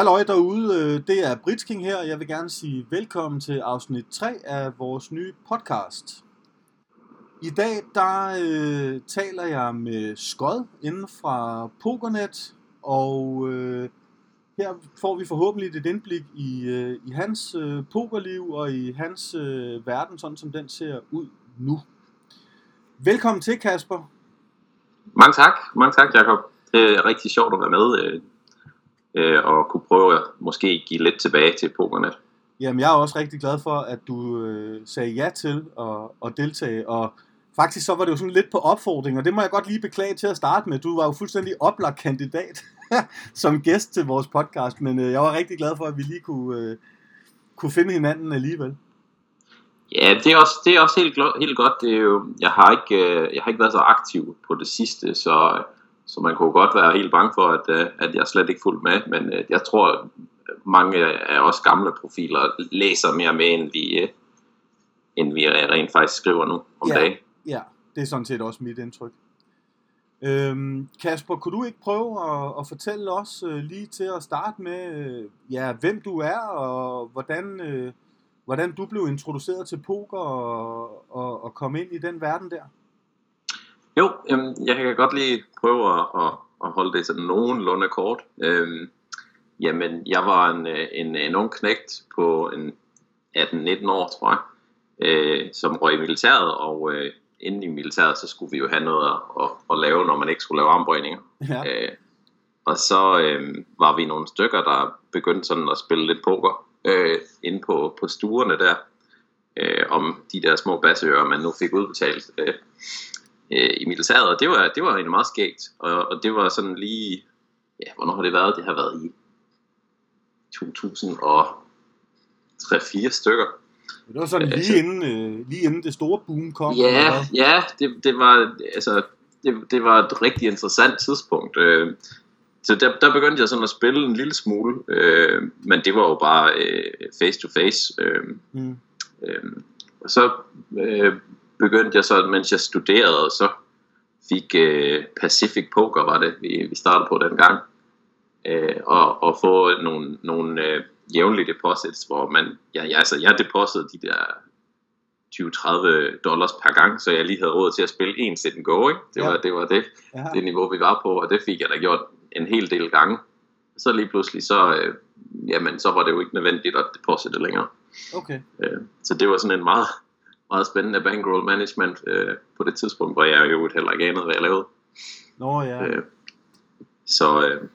Halløj derude, øh, det er Britsking her. Jeg vil gerne sige velkommen til afsnit 3 af vores nye podcast. I dag der øh, taler jeg med Skod inden fra Pokernet, og øh, her får vi forhåbentlig et indblik i, øh, i hans øh, pokerliv og i hans øh, verden, sådan som den ser ud nu. Velkommen til, Kasper. Mange tak, mange tak, Jacob. Det er rigtig sjovt at være med øh, øh, og kunne prøve at måske give lidt tilbage til Pokernet. Jamen, jeg er også rigtig glad for, at du øh, sagde ja til at, at deltage, og faktisk så var det jo sådan lidt på opfordring, og det må jeg godt lige beklage til at starte med. Du var jo fuldstændig oplagt kandidat som gæst til vores podcast, men øh, jeg var rigtig glad for, at vi lige kunne, øh, kunne finde hinanden alligevel. Ja, det er også, det er også helt, helt godt. Det er jo, jeg, har ikke, øh, jeg har ikke været så aktiv på det sidste, så, så man kunne godt være helt bange for, at, øh, at jeg slet ikke fulgte med. Men øh, jeg tror, mange af os gamle profiler læser mere med, end vi, end vi rent faktisk skriver nu om ja, dagen. Ja, det er sådan set også mit indtryk. Øhm, Kasper, kunne du ikke prøve at, at fortælle os øh, lige til at starte med, øh, ja, hvem du er, og hvordan, øh, hvordan du blev introduceret til poker og, og, og kom ind i den verden der? Jo, jamen, jeg kan godt lige prøve at, at, at holde det sådan nogenlunde kort. Øhm, jamen, jeg var en, en, en ung knægt på en 18-19 år, tror jeg, øh, som røg i militæret, og øh, inden i militæret, så skulle vi jo have noget at, at, at lave, når man ikke skulle lave armbøjninger. Ja. Øh, og så øh, var vi nogle stykker, der begyndte sådan at spille lidt poker øh, inde på, på stuerne der, øh, om de der små basseører, man nu fik udbetalt øh, øh, i militæret, og det var, det var egentlig meget skægt, og, og det var sådan lige, ja, hvornår har det været? Det har været i 2003-4 stykker. Det var sådan lige, altså, inden, øh, lige inden det store boom kom? Ja, ja det, det, var, altså, det, det var et rigtig interessant tidspunkt. Øh, så der, der begyndte jeg sådan at spille en lille smule, øh, men det var jo bare øh, face to face. Øh, mm. øh, og så øh, begyndte jeg så, mens jeg studerede, så fik øh, Pacific Poker, var det, vi, vi startede på den gang, øh, og, og få nogle, nogle øh, jævnlige deposits, hvor man, ja, ja, altså jeg depositede de der 20-30 dollars per gang, så jeg lige havde råd til at spille en sit and go, ikke? Det, ja. var, det var det, ja. det niveau, vi var på, og det fik jeg da gjort en hel del gange. Så lige pludselig, så, øh, jamen, så var det jo ikke nødvendigt at deposite længere. Okay. Øh, så det var sådan en meget, meget spændende bankroll management øh, på det tidspunkt, hvor jeg jo heller ikke anede, hvad jeg lavede. Nå ja. Øh, så øh,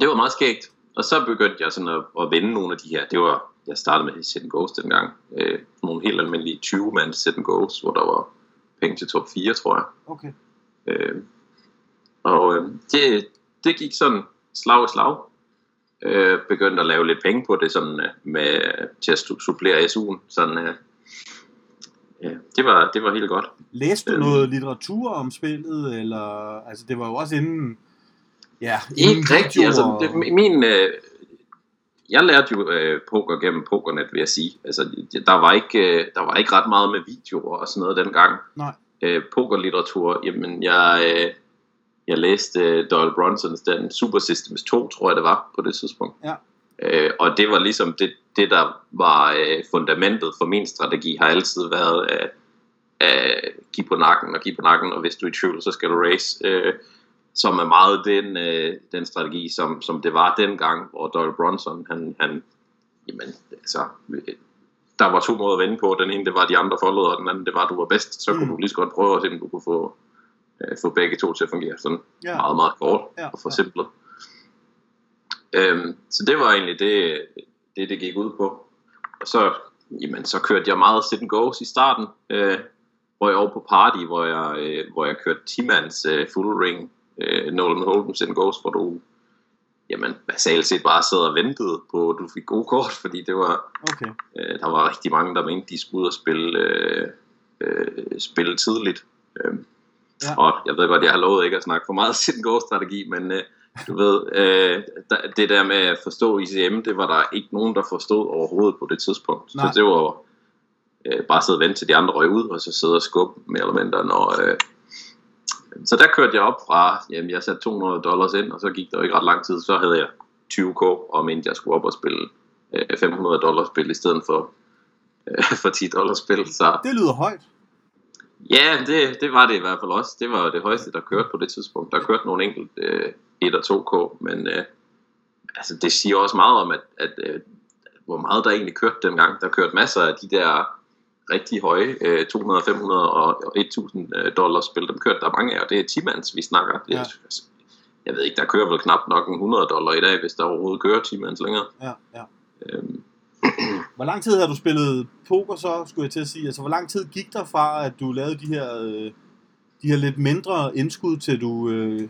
det var meget skægt. Og så begyndte jeg sådan at, at vende nogle af de her. Det var, jeg startede med Set Ghost dengang. Øh, nogle helt almindelige 20 mand Set Ghost, hvor der var penge til top 4, tror jeg. Okay. Øh, og øh, det, det gik sådan slag i slag. Øh, begyndte at lave lidt penge på det sådan, øh, med, til at supplere SU'en. Sådan, øh, ja, det var, det var helt godt. Læste du øh, noget litteratur om spillet? Eller, altså det var jo også inden Ja, ikke rigtigt. Altså, det, min, øh, jeg lærte jo øh, poker gennem Pokernet, vil jeg sige. Altså, der, var ikke, øh, der var ikke ret meget med videoer og sådan noget dengang. Nej. Øh, pokerlitteratur, jamen jeg, øh, jeg læste øh, Doyle Bronsons den Super Systems 2, tror jeg det var på det tidspunkt. Ja. Øh, og det var ligesom det, det der var øh, fundamentet for min strategi, har altid været øh, øh, give på nakken og give på nakken, og hvis du er i tvivl, så skal du race. Øh, som er meget den, øh, den strategi, som, som det var dengang, hvor Doyle Bronson, han, han jamen, altså, der var to måder at vende på. Den ene, det var, de andre foldede, og den anden, det var, at du var bedst. Så mm. kunne du lige så godt prøve at se, om du kunne få, øh, få begge to til at fungere sådan ja. meget, meget kort ja. og forsimplet. Ja. Øhm, så det var egentlig det, det, det gik ud på. Og så, jamen, så kørte jeg meget sit and goes i starten, øh, hvor jeg over på party, hvor jeg, øh, hvor jeg kørte 10 øh, full ring øh, Nolan Holmes and Ghost, hvor du jamen, basalt set bare sad og ventede på, at du fik gode kort, fordi det var, okay. øh, der var rigtig mange, der mente, de skulle ud og spille, øh, øh, spille tidligt. Øh, ja. Og jeg ved godt, jeg har lovet ikke at snakke for meget sin Ghost-strategi, men øh, du ved, øh, det der med at forstå ICM, det var der ikke nogen, der forstod overhovedet på det tidspunkt. Nej. Så det var øh, bare sidde og vente til de andre røg ud, og så sidde og skubbe mere eller mindre, når, øh, så der kørte jeg op fra, jamen jeg satte 200 dollars ind, og så gik der ikke ret lang tid, så havde jeg 20k, og mente, jeg skulle op og spille øh, 500 dollars spil i stedet for, øh, for 10 dollars spil. Så Det lyder højt. ja, det, det var det i hvert fald også. Det var det højeste, der kørte på det tidspunkt. Der kørte nogle enkelt øh, 1 og 2k, men øh, altså, det siger også meget om, at, at øh, hvor meget der egentlig kørte dengang. Der kørte masser af de der rigtig høje, øh, 200, 500 og og 1000 øh, dollars spil, dem kørte der mange af, og det er 10 mands, vi snakker. Det, Ja. ja. Jeg ved ikke, der kører vel knap nok en 100 dollar i dag, hvis der overhovedet kører 10 mands længere. Ja, ja. Øhm, Hvor lang tid har du spillet poker så, skulle jeg til at sige? Altså, hvor lang tid gik der fra, at du lavede de her, øh, de her lidt mindre indskud, til du øh,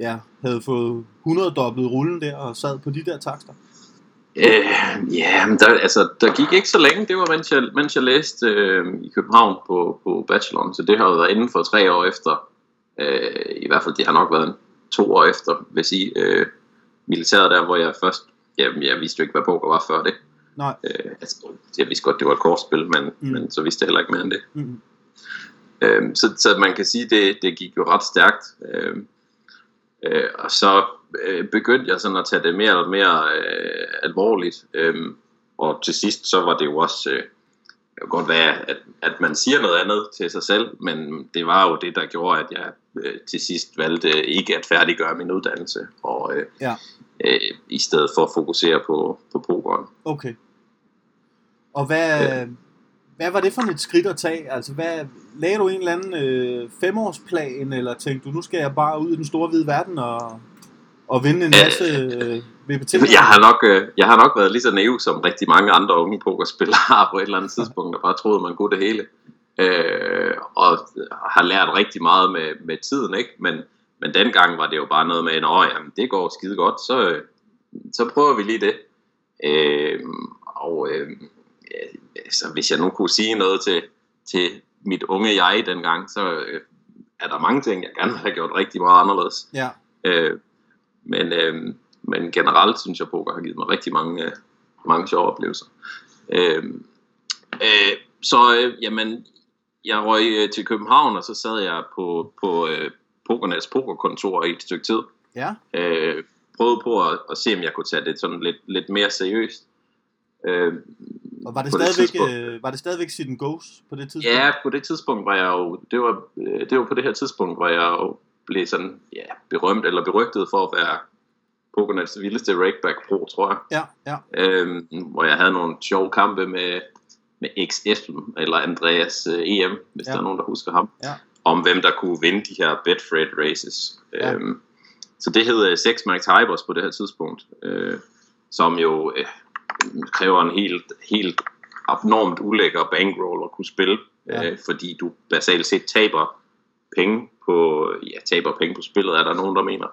ja, havde fået 100 dobbelt rullen der og sad på de der takster? Øh, ja, men der, altså, der gik ikke så længe. Det var, mens jeg, mens jeg læste øh, i København på, på bacheloren. Så det har jo været inden for tre år efter. Øh, I hvert fald, det har nok været en, to år efter, vil jeg sige. Øh, militæret der, hvor jeg først... Jamen, jeg vidste jo ikke, hvad poker var før det. Nej. Øh, altså, jeg vidste godt, det var et kortspil, men, Mm. men så vidste jeg heller ikke mere end det. Mm. Øhm, så, så man kan sige, det, det gik jo ret stærkt. Øhm, øh, og så øh, begyndte jeg sådan at tage det mere og mere øh, alvorligt. Øhm, og til sidst, så var det jo også... Øh, det kan godt være, at, at man siger noget andet til sig selv, men det var jo det, der gjorde, at jeg øh, til sidst valgte ikke at færdiggøre min uddannelse, og øh, Ja. øh, i stedet for at fokusere på, på pokeren. Okay. Og hvad, hvad var det for et skridt at tage? Altså, hvad, lagde du en eller anden øh, femårsplan, eller tænkte du, nu skal jeg bare ud i den store hvide verden og, og vinde en masse øh, VPT? Jeg har, nok, øh, jeg har nok været lige så naiv som rigtig mange andre unge pokerspillere på et eller andet tidspunkt, og bare troede, man kunne det hele. Øh, og har lært rigtig meget med, med tiden, ikke? Men, men dengang var det jo bare noget med, at jamen, det går skide godt, så, øh, så prøver vi lige det. Øh, og øh, så hvis jeg nu kunne sige noget til, til mit unge jeg dengang, så øh, er der mange ting, jeg gerne ville have gjort rigtig meget anderledes. Ja, Øh, men, øh, men generelt synes jeg, poker har givet mig rigtig mange, øh, mange sjove oplevelser. Øh, øh, så øh, jamen, jeg røg øh, til København, og så sad jeg på, på øh, Pokernets pokerkontor i et stykke tid. ja, Øh, prøvede på at, at se, om jeg kunne tage det sådan lidt, lidt mere seriøst. Øh, og var det, på stadigvæk, øh, var det stadigvæk sit goes på det tidspunkt? Ja, på det tidspunkt var jeg jo, det var, øh, det var på det her tidspunkt, hvor jeg jo blev sådan, ja, berømt eller berygtet for at være Pokernets vildeste rakeback pro, tror jeg. Ja, ja, Øhm, hvor jeg havde nogle sjove kampe med, med X Esben, eller Andreas øh, EM, hvis Ja. der er nogen, der husker ham, Ja. om hvem der kunne vinde de her Betfred races. Ja. Øhm, så det hed øh, Sex Max Hybers på det her tidspunkt, øh, som jo øh, kræver en helt, helt abnormt ulækker bankroll at kunne spille, Ja. øh, fordi du basalt set taber penge på, ja, taber penge på spillet, er der nogen, der mener.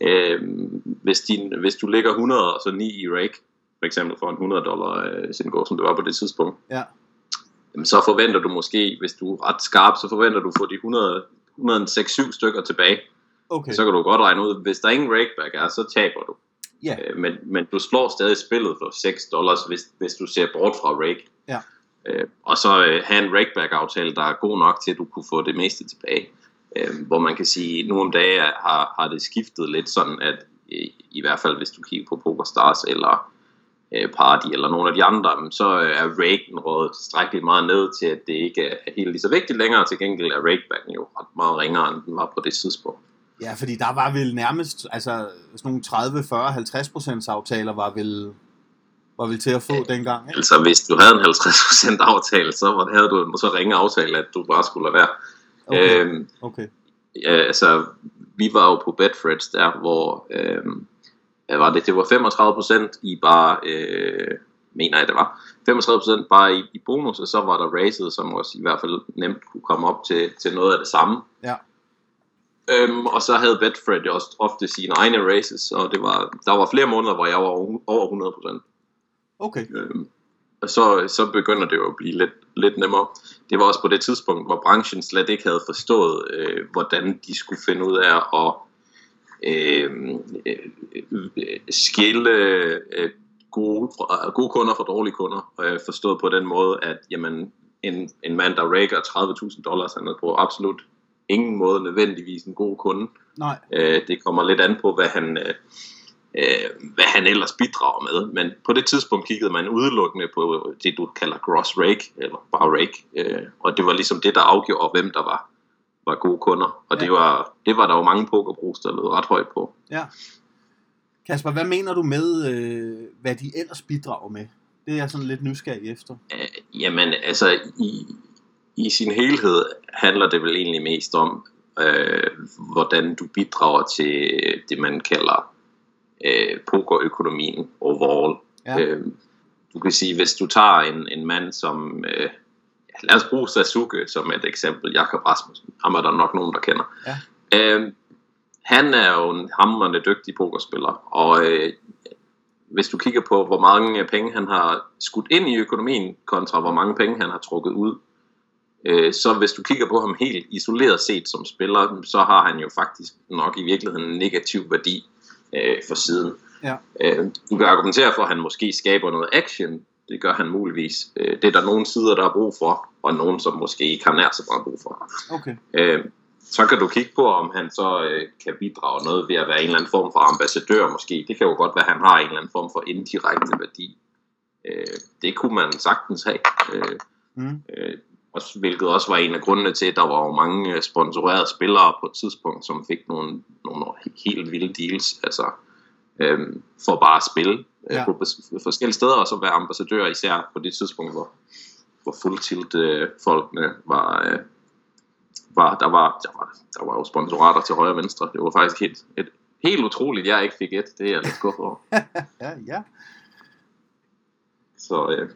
Øh, hvis, din, hvis du ligger 100 og så 9 i rake, for eksempel for en 100 dollar øh, går, som det var på det tidspunkt, ja, jamen, så forventer du måske, hvis du er ret skarp, så forventer du at få de 100, 106-7 stykker tilbage. okay. Så kan du godt regne ud, hvis der ingen rakeback er, så taber du. Ja, Øh, men, men du slår stadig spillet for 6 dollars, hvis, hvis du ser bort fra rake. Ja. Øh, og så øh, have en rakeback-aftale, der er god nok til, at du kunne få det meste tilbage. Øh, hvor man kan sige, nu om dagen har, har det skiftet lidt sådan, at i, i hvert fald hvis du kigger på PokerStars eller øh, Party eller nogle af de andre, så øh, er raken rådet tilstrækkeligt meget ned til, at det ikke er helt lige så vigtigt længere. Til gengæld er rakebacken jo ret meget ringere, end den var på det tidspunkt. Ja, fordi der var vel nærmest, altså sådan nogle 30, 40, 50 procents aftaler var vel, var vel til at få dengang, ikke? Altså, hvis du havde en 50% aftale, så havde du en så ringe aftale, at du bare skulle lade være. Okay, Øhm, okay. ja, altså, vi var jo på Betfreds der, hvor øhm, var det, det var 35% i bare, øh, mener jeg det var, 35% bare i, i bonus, og så var der racet, som også i hvert fald nemt kunne komme op til, til noget af det samme. Ja. Øhm, og så havde Betfred jo også ofte sine egne races, og det var, der var flere måneder, hvor jeg var over 100%. Okay, Øhm, og så, så begynder det jo at blive lidt, lidt nemmere. Det var også på det tidspunkt, hvor branchen slet ikke havde forstået, øh, hvordan de skulle finde ud af at øh, øh, øh, skille øh, gode, fra, gode kunder fra dårlige kunder. Øh, forstået på den måde, at jamen, en, en mand, der raker 30.000 dollars, han er på absolut ingen måde nødvendigvis en god kunde. nej, Øh, det kommer lidt an på, hvad han, øh, øh, hvad han ellers bidrager med. Men på det tidspunkt kiggede man udelukkende på det, du kalder gross rake, eller bare rake. Øh, og det var ligesom det, der afgjorde, hvem der var, var gode kunder. Og ja. det, var, det var der jo mange pokerbrugs, der lød ret højt på. Ja. Kasper, hvad mener du med, øh, hvad de ellers bidrager med? Det er jeg sådan lidt nysgerrig efter. Øh, jamen, altså, i, i sin helhed handler det vel egentlig mest om, øh, hvordan du bidrager til det, man kalder øh, pokerøkonomien overall. Ja. Øh, du kan sige, hvis du tager en, en mand som, øh, lad os bruge Sasuke som et eksempel, Jakob Rasmussen, ham er der nok nogen, der kender. Ja. Øh, han er jo en hammerende dygtig pokerspiller, og øh, hvis du kigger på, hvor mange penge han har skudt ind i økonomien, kontra hvor mange penge han har trukket ud, øh, så hvis du kigger på ham helt isoleret set som spiller, så har han jo faktisk nok i virkeligheden en negativ værdi øh, for siden. Ja. Øh, du kan argumentere for, at han måske skaber noget action, det gør han muligvis. Øh, det er der nogle sider, der er brug for, og nogen, som måske ikke har nær så meget brug for. Okay. Øh, så kan du kigge på, om han så øh, kan bidrage noget ved at være en eller anden form for ambassadør måske. Det kan jo godt være, at han har en eller anden form for indirekte værdi. Øh, det kunne man sagtens have. Øh, mm. øh, også, hvilket også var en af grundene til, at der var jo mange øh, sponsorerede spillere på et tidspunkt, som fik nogle, nogle helt vilde deals, altså øh, for bare at spille øh, ja. på forskellige steder, og så være ambassadør, især på det tidspunkt, hvor, hvor fuldtilt øh, folkene var, øh, var, der var, der var, der var jo sponsorater til højre og venstre. Det var faktisk helt, et, helt utroligt, jeg ikke fik et. Det er jeg lidt skuffet over. ja, ja. Så, øh,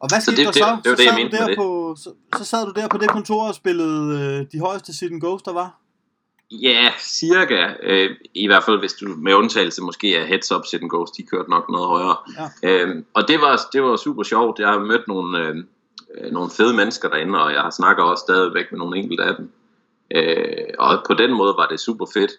og hvad skete det, der så? Det, det, det, så, sad du der på, så, så sad du der på det kontor og spillede øh, de højeste Sit Ghost, der var? Ja, cirka. Øh, I hvert fald, hvis du med undtagelse måske er Heads Up Sit Ghost, de kørte nok noget højere. Ja. Øh, og det var, det var super sjovt. Jeg har mødt nogle, øh, nogle fede mennesker derinde, og jeg snakker også stadigvæk med nogle enkelte af dem. Øh, og på den måde var det super fedt.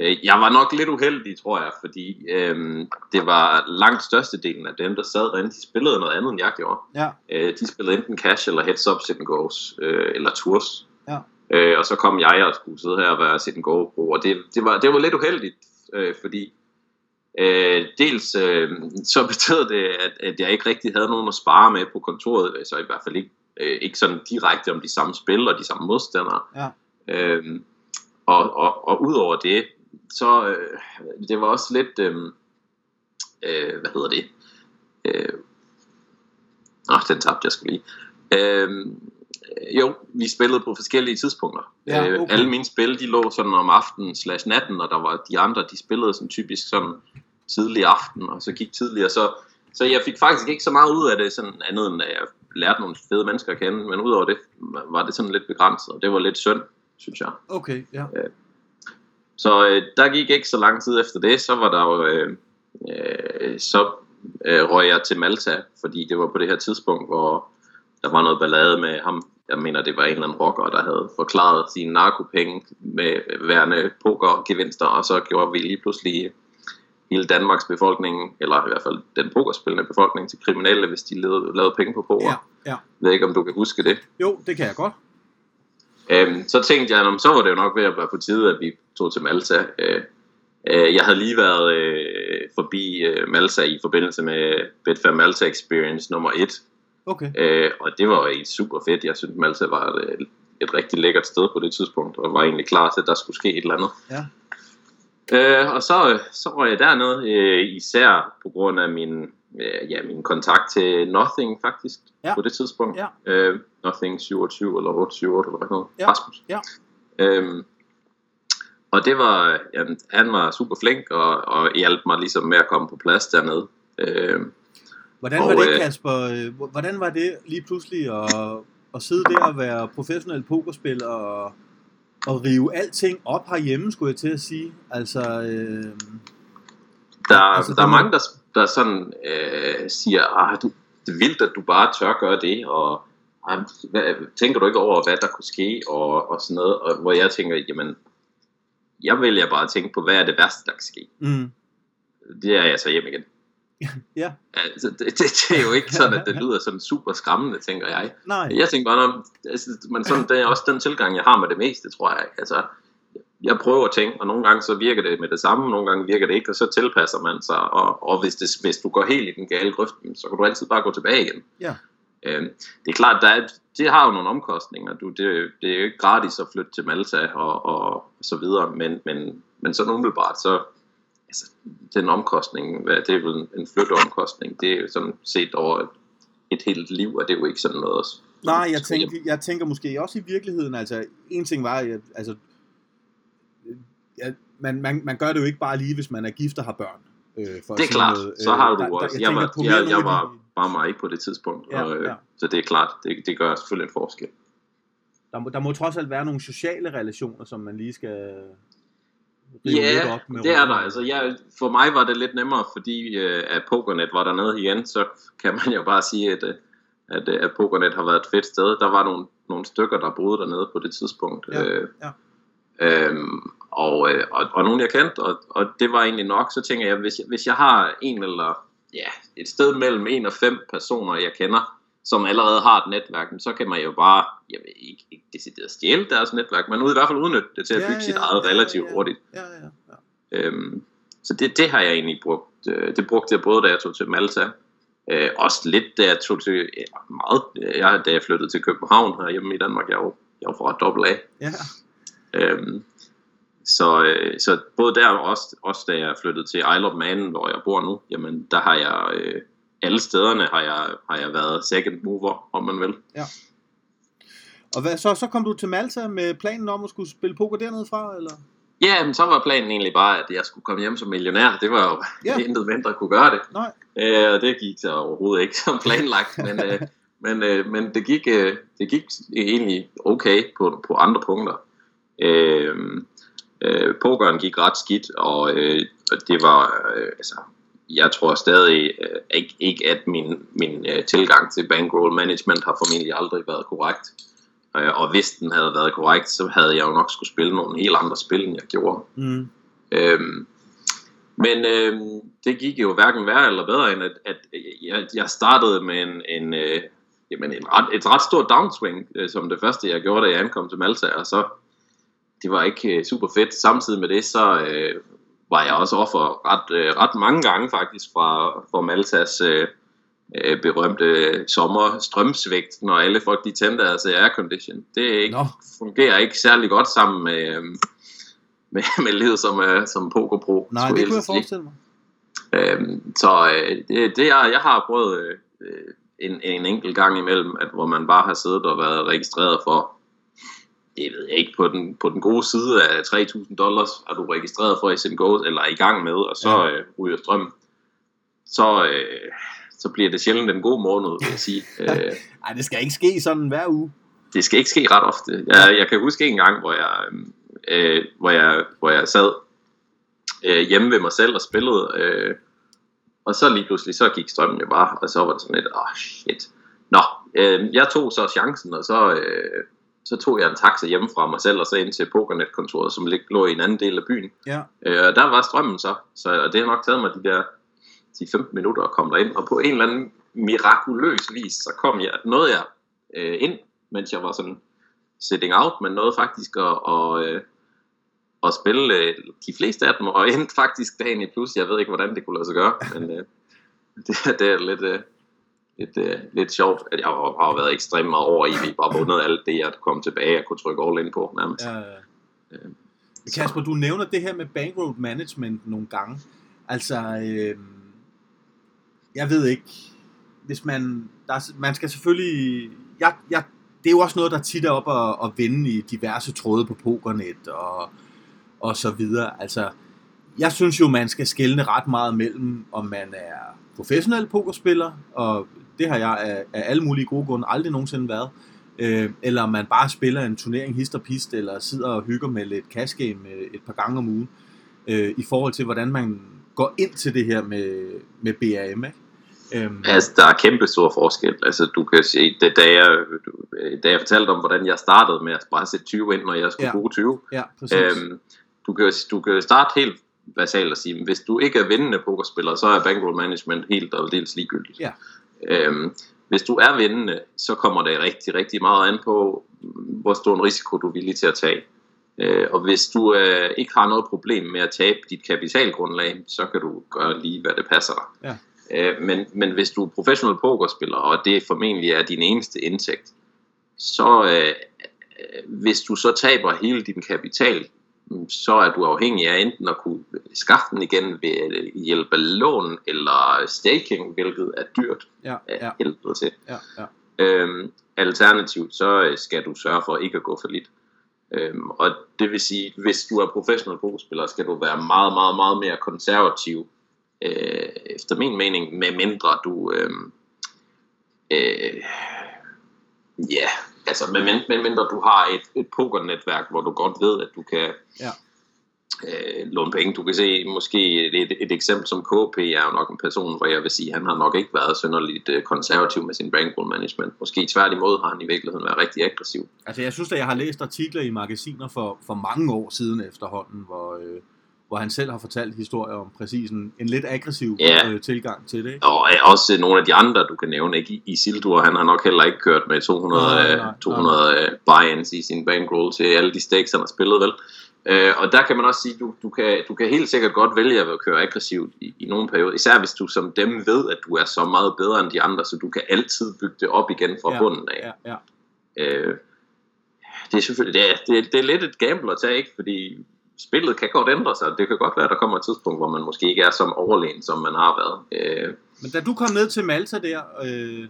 Øh, jeg var nok lidt uheldig, tror jeg, fordi øh, det var langt størstedelen af dem, der sad derinde, de spillede noget andet, end jeg gjorde. Ja. Øh, de spillede enten cash eller heads up, sit and goes, øh, eller tours. Ja. Øh, og så kom jeg og skulle sidde her og være sit and go på, og det, det, var, det var lidt uheldigt, øh, fordi øh, dels øh, så betød det, at, at jeg ikke rigtig havde nogen at spare med på kontoret, så i hvert fald ikke, øh, ikke sådan direkte om de samme spil og de samme modstandere. Ja. Øh, og, og, og udover det, så øh, det var også lidt, øh, øh, hvad hedder det, øh, åh, den tabte jeg skulle lige. Øh, jo, vi spillede på forskellige tidspunkter. Ja, øh, okay. Alle mine spil, de lå sådan om aftenen slash natten, og der var de andre, de spillede sådan typisk sådan tidlig aften, og så gik tidligere, så, så jeg fik faktisk ikke så meget ud af det, sådan andet end at jeg lærte nogle fede mennesker at kende, men udover det var det sådan lidt begrænset, og det var lidt synd, synes jeg. Okay, ja. Øh, så øh, der gik ikke så lang tid efter det, så var der jo, øh, øh, så øh, røg jeg til Malta, fordi det var på det her tidspunkt, hvor der var noget ballade med ham. Jeg mener, det var en eller anden rocker, der havde forklaret sine narkopenge med værende pokergevinster, og så gjorde vi lige pludselig hele Danmarks befolkning, eller i hvert fald den pokerspillende befolkning, til kriminelle, hvis de lavede, lavede penge på poker. Ja, ja. Jeg ved ikke, om du kan huske det. Jo, det kan jeg godt. Øhm, så tænkte jeg, så var det jo nok ved at være på tide, at vi tog til Malta. Øh, øh, jeg havde lige været øh, forbi øh, Malta i forbindelse med Betfair Malta Experience nummer 1. Okay. Øh, og det var jo super fedt. Jeg synes, Malta var et, et rigtig lækkert sted på det tidspunkt, og var egentlig klar til, at der skulle ske et eller andet. Ja. Øh, og så, så røg jeg derned, øh, især på grund af min øh, ja, min kontakt til Nothing faktisk, ja. på det tidspunkt. Ja. Øh, Nothing 27 eller 878 eller hvad noget. Ja. Rasmus. Ja. Øhm, og det var, jamen, han var super flink og, og hjalp mig ligesom med at komme på plads dernede. Øhm, hvordan var og, det, øh, Kasper? Øh, hvordan var det lige pludselig at, at sidde der og være professionel pokerspiller og, og rive alting op herhjemme, skulle jeg til at sige? Altså, øh, der, altså, der er mange, der, der sådan øh, siger, ah, du, det er vildt, at du bare tør gøre det, og ah, hvad, tænker du ikke over, hvad der kunne ske, og, og sådan noget, og hvor jeg tænker, jamen, jeg vælger bare at tænke på, hvad er det værste, der kan ske. Mm. Det er jeg så hjem igen. ja. Altså, det, det, det, er jo ikke sådan, at det lyder sådan super skræmmende, tænker jeg. Nej. Jeg tænker bare, når, altså, men sådan, det er også den tilgang, jeg har med det meste, tror jeg. Altså, jeg prøver ting, og nogle gange så virker det med det samme, nogle gange virker det ikke, og så tilpasser man sig, og, og hvis, det, hvis du går helt i den gale grøft, så kan du altid bare gå tilbage igen. Ja. Øhm, det er klart, der er, det har jo nogle omkostninger. Du, det, det er jo ikke gratis at flytte til Malta og, og så videre, men, men, men sådan umiddelbart, så altså, den omkostning, hvad, det er vel en flytteomkostning, det er jo sådan set over et, et helt liv, og det er jo ikke sådan noget. Nej, jeg tænker, jeg tænker måske også i virkeligheden, altså en ting var, at, altså, ja, man, man, man gør det jo ikke bare lige, hvis man er gift og har børn. Øh, for det er klart, noget. så har øh, du der, også. Der, jeg, jeg, var, jeg, jeg var bare mig ikke på det tidspunkt, ja, og, øh, ja. så det er klart, det, det gør selvfølgelig en forskel. Der må, der må trods alt være nogle sociale relationer, som man lige skal Ja, op med det er der. Altså, jeg, for mig var det lidt nemmere, fordi øh, at Pokernet var dernede igen, så kan man jo bare sige, at, øh, at, øh, at Pokernet har været et fedt sted. Der var nogle, nogle stykker, der boede dernede på det tidspunkt. Ja, øh, ja. Øhm, og, øh, og, og nogen jeg kendte, og, og det var egentlig nok, så tænker jeg, hvis jeg, hvis jeg har en eller ja, et sted mellem en og fem personer, jeg kender, som allerede har et netværk, så kan man jo bare, jeg ved ikke, ikke decideret stjæle deres netværk, men ud i hvert fald udnytte det til at bygge ja, ja, sit eget relativt ja, ja, hurtigt. Ja, ja, ja. Øhm, så det, det har jeg egentlig brugt. Øh, det brugte jeg både da jeg tog til Malta, øh, også lidt da jeg tog til, ja, meget, jeg, da jeg flyttede til København her hjemme i Danmark, jeg var, jeg var fra dobbelt A. Ja. Øhm, så, øh, så både der og også, også da jeg flyttede til Isle of Man, hvor jeg bor nu, jamen der har jeg, øh, alle stederne har jeg, har jeg været second mover, om man vil. Ja. Og hvad, så, så kom du til Malta med planen om at skulle spille poker dernede fra, eller? Ja, men så var planen egentlig bare, at jeg skulle komme hjem som millionær. Det var jo ja. intet mindre at kunne gøre det. Nej. Øh, og det gik så overhovedet ikke som planlagt, men, øh, men, øh, men det, gik, øh, det gik egentlig okay på, på andre punkter. Øh, øh, pokeren gik ret skidt, og øh, det var, øh, altså, jeg tror stadig øh, ikke, ikke, at min, min øh, tilgang til bankroll management har formentlig aldrig været korrekt. Øh, og hvis den havde været korrekt, så havde jeg jo nok skulle spille nogle helt andre spil, end jeg gjorde. Mm. Øhm, men øh, det gik jo hverken værre eller bedre, end at, at jeg, jeg startede med en, en, øh, jamen en ret, et ret stort downswing, øh, som det første jeg gjorde, da jeg ankom til Malta, og så det var ikke øh, super fedt. Samtidig med det, så øh, var jeg også offer ret, øh, ret mange gange faktisk fra, fra Maltas øh, øh, berømte sommer strømsvigt, når alle folk de tændte deres aircondition. Det ikke, no. fungerer ikke særlig godt sammen med, øh, med, med livet som, øh, som pokerpro. Nej, det kunne jeg forestille mig. Øhm, så øh, det, det er, jeg har prøvet øh, en, en enkelt gang imellem, at hvor man bare har siddet og været registreret for det ved jeg ikke, på den, på den gode side af 3.000 dollars er du registreret for SM Go, eller er i gang med, og så ja. øh, ryger strømmen. Så, øh, så bliver det sjældent en god måned, vil jeg sige. Øh, Ej, det skal ikke ske sådan hver uge. Det skal ikke ske ret ofte. Jeg, jeg kan huske en gang, hvor jeg, øh, hvor jeg, hvor jeg sad øh, hjemme ved mig selv og spillede, øh, og så lige pludselig, så gik strømmen jo bare, og så var det sådan lidt, åh oh, shit. Nå, øh, jeg tog så chancen, og så, øh, så tog jeg en taxa hjemme fra mig selv, og så ind til Pokernet-kontoret, som lå i en anden del af byen. Ja. Øh, der var strømmen så, så og det har nok taget mig de der 10-15 minutter at komme derind, og på en eller anden mirakuløs vis, så kom jeg, nåede jeg øh, ind, mens jeg var sådan sitting out, men nåede faktisk at, og, øh, at spille øh, de fleste af dem, og endte faktisk dagen i plus. Jeg ved ikke, hvordan det kunne lade sig gøre, men øh, det, det er lidt... Øh, lidt, uh, lidt sjovt, at jeg har, har været ekstremt meget over i, vi bare vundet alt det, jeg kom tilbage og kunne trykke all in på nærmest. Ja, ja. Øh, Kasper, du nævner det her med bankroll management nogle gange. Altså, øh, jeg ved ikke, hvis man, der, man skal selvfølgelig, jeg, jeg, det er jo også noget, der tit er op at, at vinde i diverse tråde på pokernet og, og så videre. Altså, jeg synes jo, man skal skelne ret meget mellem, om man er professionel pokerspiller, og det har jeg af, af alle mulige gode grunde aldrig nogensinde været. Øh, eller man bare spiller en turnering hist og pist, eller sidder og hygger med lidt cash game øh, et par gange om ugen, øh, i forhold til, hvordan man går ind til det her med, med BAM. Ikke? Øhm. Altså, der er kæmpe stor forskel. Altså, du kan se, det, da, jeg, da jeg fortalte om, hvordan jeg startede med at bare sætte 20 ind, når jeg skulle ja. bruge 20. Ja, øhm, du, kan, du kan starte helt basalt og sige, hvis du ikke er vindende pokerspiller, så er bankroll management helt og dels ligegyldigt. Ja. Øhm, hvis du er vindende, så kommer det rigtig, rigtig meget an på, hvor stor en risiko du er villig til at tage. Øh, og hvis du øh, ikke har noget problem med at tabe dit kapitalgrundlag, så kan du gøre lige, hvad det passer dig. Ja. Øh, men, men hvis du er professionel pokerspiller, og det formentlig er din eneste indtægt, så øh, øh, hvis du så taber hele din kapital, så er du afhængig af enten at kunne skaffe den igen ved hjælp af lån eller staking, hvilket er dyrt Ja, ja, helvede til. ja, ja. Øhm, alternativt, så øh, skal du sørge for ikke at gå for lidt. Øhm, og det vil sige, hvis du er professionel pokerspiller, skal du være meget, meget, meget mere konservativ, øh, efter min mening, med mindre du, øh, øh, ja, altså med, mind- med mindre du har et, et pokernetværk, hvor du godt ved, at du kan Ja. øh, låne penge. Du kan se måske et, et, et eksempel som KP er jo nok en person, hvor jeg vil sige, han har nok ikke været synderligt øh, konservativ med sin bankroll management. Måske tværtimod har han i virkeligheden været rigtig aggressiv. Altså, jeg synes at jeg har læst artikler i magasiner for, for mange år siden efterhånden, hvor, øh, hvor han selv har fortalt historier om præcis en, en lidt aggressiv Ja. øh, tilgang til det. Ikke? Og øh, også nogle af de andre, du kan nævne, ikke? I- Isildur, han har nok heller ikke kørt med 200, Nej, nej, nej, nej, 200 nej. buy-ins i sin bankroll til alle de stakes, han har spillet, vel? Øh, og der kan man også sige, du, du, kan, du kan helt sikkert godt vælge at køre aggressivt i, i nogle perioder, især hvis du som dem ved, at du er så meget bedre end de andre, så du kan altid bygge det op igen fra Ja, bunden af. Ja, ja. Øh, det er selvfølgelig, det er, det, er, det er lidt et gamble at tage, ikke? Fordi spillet kan godt ændre sig. Det kan godt være, at der kommer et tidspunkt, hvor man måske ikke er som overlegen, som man har været. Øh, Men da du kom ned til Malta der, øh,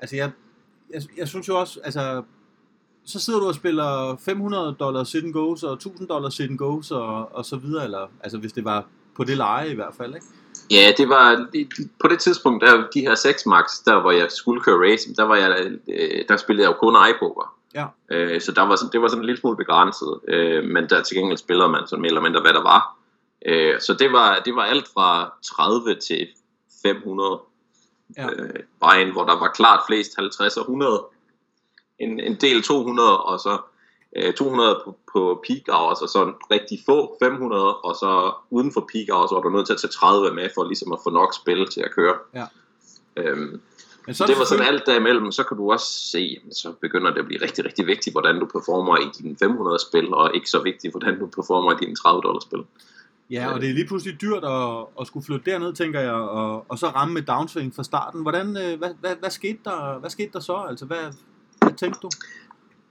altså jeg, jeg, jeg synes jo også, altså, så sidder du og spiller 500 dollars sit and goes, og 1000 dollars sit and goes, og, og så videre, eller, altså hvis det var på det leje i hvert fald, ikke? Ja, det var på det tidspunkt, der de her 6 max, der hvor jeg skulle køre racing, der var jeg, øh, der spillede jeg jo kun iPoker. Ja. Øh, så der var sådan, det var sådan en lille smule begrænset, øh, men der til gengæld spillede man sådan mere eller mindre, hvad der var. Øh, så det var, det var alt fra 30 til 500 Ja. øh, vejen, hvor der var klart flest 50 og 100. En, en del 200, og så øh, 200 på, på peak hours, og så en rigtig få 500, og så uden for peak hours, var du nødt til at tage 30 med, for ligesom at få nok spil til at køre. Ja. Øhm, Men så det var sådan alt derimellem, så kan du også se, så begynder det at blive rigtig, rigtig vigtigt, hvordan du performer i dine 500 spil, og ikke så vigtigt, hvordan du performer i dine 30 dollar spil. Ja, og det er lige pludselig dyrt at, at skulle flytte derned, tænker jeg, og, og så ramme med downswing fra starten. Hvordan, øh, hvad, hvad, hvad, skete der, hvad skete der så? Altså, hvad, hvad tænkte du?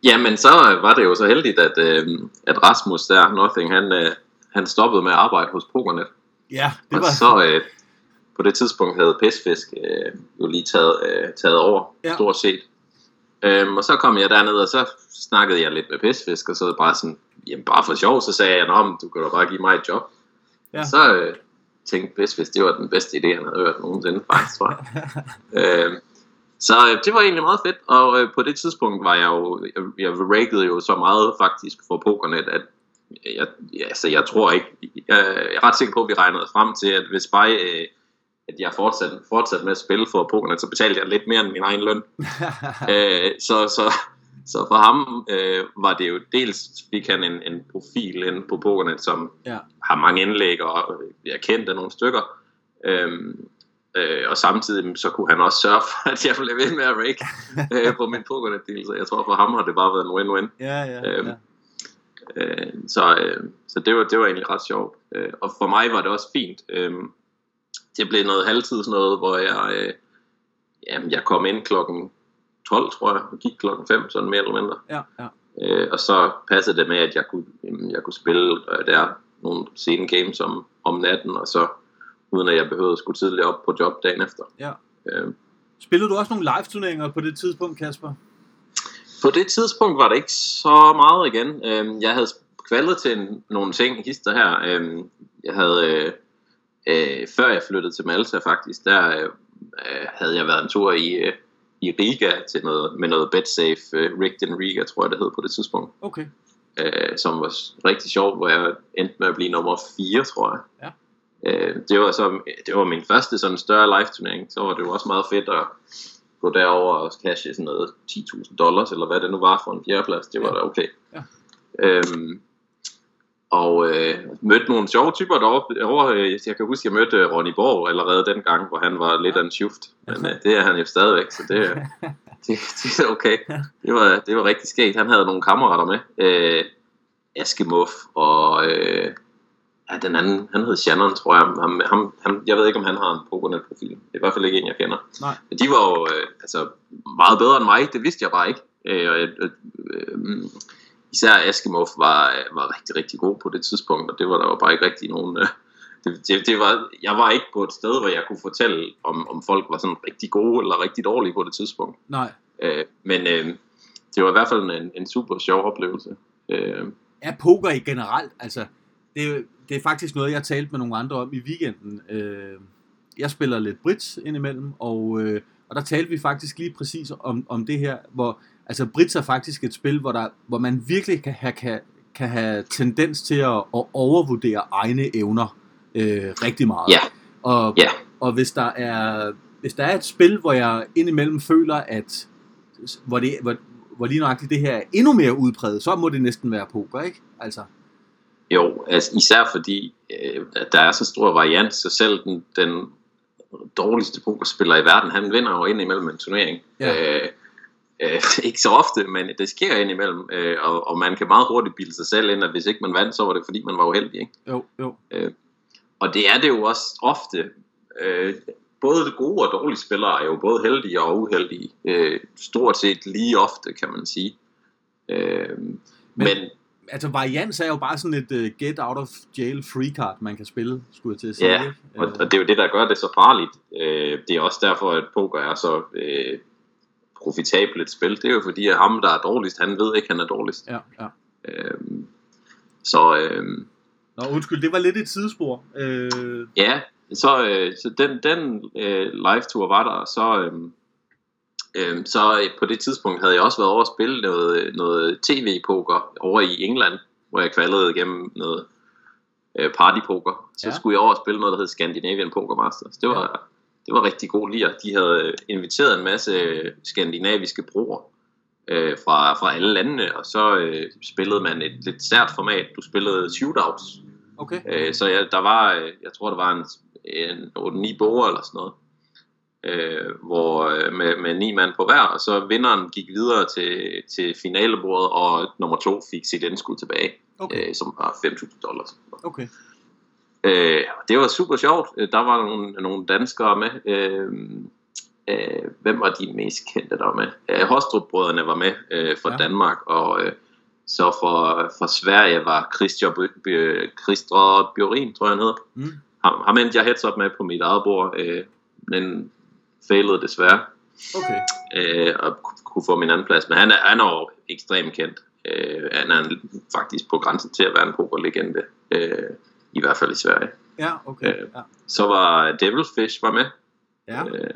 Jamen, så var det jo så heldigt, at, øh, at Rasmus der, Nothing, han, øh, han stoppede med at arbejde hos Pokernet. Ja, det Og var... så øh, på det tidspunkt havde Pestfisk øh, jo lige taget, øh, taget over, Ja. stort set. Øhm, og så kom jeg derned, og så snakkede jeg lidt med Pestfisk, og så bare sådan, jamen bare for sjov, så sagde jeg, Nå, men du kan da bare give mig et job. Ja. Så øh, tænkte Pestfisk, det var den bedste idé, han havde hørt nogensinde, faktisk, tror jeg. øhm, så øh, det var egentlig meget fedt, og øh, på det tidspunkt var jeg jo, jeg, jeg rankede jo så meget faktisk for Pokernet, at jeg, altså, jeg tror ikke, jeg, jeg er ret sikker på, at vi regnede frem til, at hvis bare øh, at jeg fortsat, fortsat med at spille for Pokernet, så betalte jeg lidt mere end min egen løn. øh, så, så, så for ham øh, var det jo dels, fik han en, en profil inde på Pokernet, som Ja. har mange indlæg, og jeg kendte nogle stykker. Øhm, øh, og samtidig så kunne han også sørge for, at jeg blev ved med at rake øh, på min pokernet så jeg tror for ham har det bare været en win-win. ja, ja, Øhm, ja. Øh, så øh, så det, var, det var egentlig ret sjovt. Øh, og for mig var det også fint. Øh, det blev noget halvtids noget, hvor jeg, øh, jamen, jeg kom ind klokken 12, tror jeg, og gik klokken 5, sådan mere eller mindre. ja, ja. Øh, og så passede det med, at jeg kunne, jamen, jeg kunne spille øh, der nogle sene games om, om natten, og så uden at jeg behøvede at skulle tidligt op på job dagen efter. Ja. Øh, Spillede du også nogle live-turneringer på det tidspunkt, Kasper? På det tidspunkt var det ikke så meget igen. Øhm, jeg havde kvalet til en, nogle ting, hister her. Øhm, jeg havde, øh, øh, før jeg flyttede til Malta faktisk, der øh, øh, havde jeg været en tur i, øh, i Riga til noget, med noget BetSafe, øh, Rigged in Riga, tror jeg det hed på det tidspunkt, Okay. øh, som var rigtig sjovt, hvor jeg endte med at blive nummer 4, tror jeg. Ja. Øh, det var så det var min første sådan større live turnering, så var det jo også meget fedt at gå derover og cashe sådan noget 10.000 dollars, eller hvad det nu var for en fjerdeplads, det var Ja. da okay. Ja. Øhm, og øh, mødte nogle sjove typer deroppe. derovre. Øh, Jeg kan huske, jeg mødte øh, Ronny Borg allerede dengang, hvor han var lidt af en shift. Men øh, det er han jo stadigvæk, så det, øh, det, det er okay. Det var, det var rigtig skægt. Han havde nogle kammerater med. Øh, Askemov og øh, ja, den anden, han hed Shannon, tror jeg. Ham, ham, ham, jeg ved ikke, om han har en Pokernet-profil. Det er i hvert fald ikke en, jeg kender. Nej. Men de var jo øh, altså, meget bedre end mig, det vidste jeg bare ikke. Øh, og, øh, øh, især Askemov var, var rigtig, rigtig god på det tidspunkt, og det var der jo bare ikke rigtig nogen... Øh, det, det, det var, jeg var ikke på et sted, hvor jeg kunne fortælle, om, om folk var sådan rigtig gode eller rigtig dårlige på det tidspunkt. Nej. Øh, men øh, det var i hvert fald en, en super sjov oplevelse. Øh, Er poker i generelt, altså, det det er faktisk noget, jeg talte med nogle andre om i weekenden. Øh, jeg spiller lidt bridge indimellem, og, øh, og der talte vi faktisk lige præcis om, om det her, hvor altså bridge er faktisk et spil, hvor, der, hvor man virkelig kan have, kan, kan have tendens til at, at overvurdere egne evner øh, rigtig meget. Ja. Og, Ja. og hvis der er hvis der er et spil, hvor jeg indimellem føler, at hvor, det, hvor, hvor lige nøjagtigt det her er endnu mere udpræget, så må det næsten være poker, ikke? Altså, Jo, altså især fordi øh, der er så stor variant, så selv den, den dårligste pokerspiller i verden, han vinder jo ind imellem en turnering. Ja. Øh, øh, ikke så ofte, men det sker ind imellem, øh, og, og man kan meget hurtigt bilde sig selv ind, at hvis ikke man vandt, så var det fordi man var uheldig. Ikke? jo, jo. Og det er det jo også ofte. Øh, både gode og dårlige spillere er jo både heldige og uheldige. Øh, stort set lige ofte, kan man sige. Øh, men, men Altså, varians er jo bare sådan et uh, get out of jail free card, man kan spille, skulle jeg til at sige. Ja? Og, Øh, og det er jo det, der gør det så farligt. Øh, det er også derfor, at poker er så øh, profitabelt et spil. Det er jo fordi, at ham, der er dårligst, han ved ikke, at han er dårligst. Ja, ja. Øh, så øh, Nå, undskyld, det var lidt et sidespor. Øh, ja, så, øh, så den, den øh, live-tour var der, så, øh, øh, så øh, på det tidspunkt havde jeg også været over at spille noget, noget tv-poker over i England, hvor jeg kvalede igennem noget øh, partypoker. Så Ja. ja. skulle jeg over og spille noget, der hed Scandinavian Poker Masters. Det var, ja. Det var rigtig god lige. De havde øh, inviteret en masse øh, skandinaviske broer øh, fra, fra alle landene, og så øh, spillede man et lidt sært format. Du spillede shootouts. okay. Øh, så jeg, der var, øh, jeg tror, der var en, en 8-9 boger eller sådan noget. Øh, hvor med, med ni mand på hver, og så vinderen gik videre til, til finalebordet, og nummer to fik sit indskud tilbage, Okay, øh, som var 5.000 dollars. okay. Øh, det var super sjovt. Øh, Der var nogle, nogle danskere med. Øh, øh, hvem var de mest kendte, der var med? Øh, Hostrup-brødrene var med øh, fra Ja. Danmark, og øh, så for, for Sverige var Christian Christer Bjorin, tror jeg han hedder. Mm. Ham, ham endte jeg heads up med på mit eget bord, øh, men failede desværre Okay, øh, og ku- kunne få min anden plads. Men han er, han er jo ekstremt kendt. Øh, han er faktisk på grænsen til at være en pokerlegende, øh, i hvert fald i Sverige. ja, okay. Øh, Ja, Så var Devilfish var med. ja. Øh,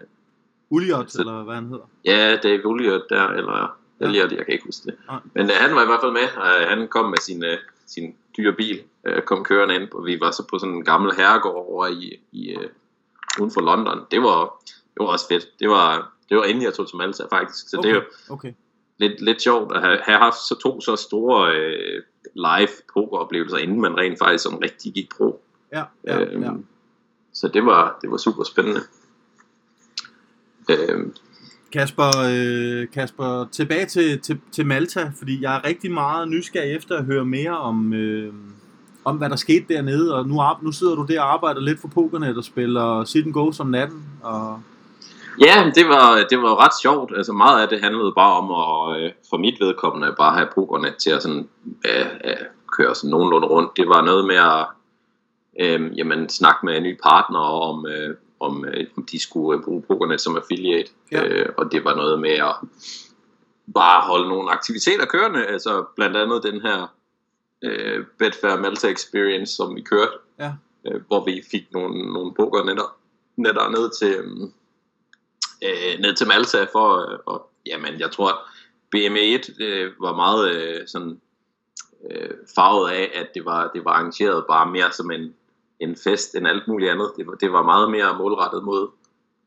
Uliot, så- eller hvad han hedder. ja, Dave Ulliot der, eller Ja. Elliot, jeg kan ikke huske det. Nej. Men øh, han var i hvert fald med, og øh, han kom med sin, øh, sin dyre bil, øh, kom kørende ind, og vi var så på sådan en gammel herregård over i, i øh, uden for London. Det var, det var også fedt. Det var, det var inden jeg tog til Malta faktisk, så okay. det er jo okay. lidt, lidt sjovt at have, have haft så to så store øh, live pokeroplevelser, inden man rent faktisk sådan rigtig gik pro. Ja, ja, Øhm, ja. Så det var, det var super spændende. Øhm, Kasper, øh, Kasper, tilbage til, til, til Malta, fordi jeg er rigtig meget nysgerrig efter at høre mere om, øh, om hvad der skete dernede, og nu, nu sidder du der og arbejder lidt for Pokernet og spiller Sit and Go som natten, og Ja, det var, det var ret sjovt. Altså meget af det handlede bare om at, øh, for mit vedkommende, bare have pokernet til at sådan, øh, øh, køre sådan nogenlunde rundt. Det var noget med at øh, jamen, snakke med en ny partner om, øh, om, øh, om de skulle øh, bruge pokernet som affiliate. Ja. Øh, og det var noget med at bare holde nogle aktiviteter kørende. Altså blandt andet den her øh, Betfair Malta Experience, som vi kørte. Ja. Øh, hvor vi fik nogle, nogle pokernetter netter ned til... Øh, øh, ned til Malta for, øh, og jamen jeg tror BME1 øh, var meget øh, sådan øh, farvet af, at det var, det var arrangeret bare mere som en, en fest end alt muligt andet. Det var, det var meget mere målrettet mod,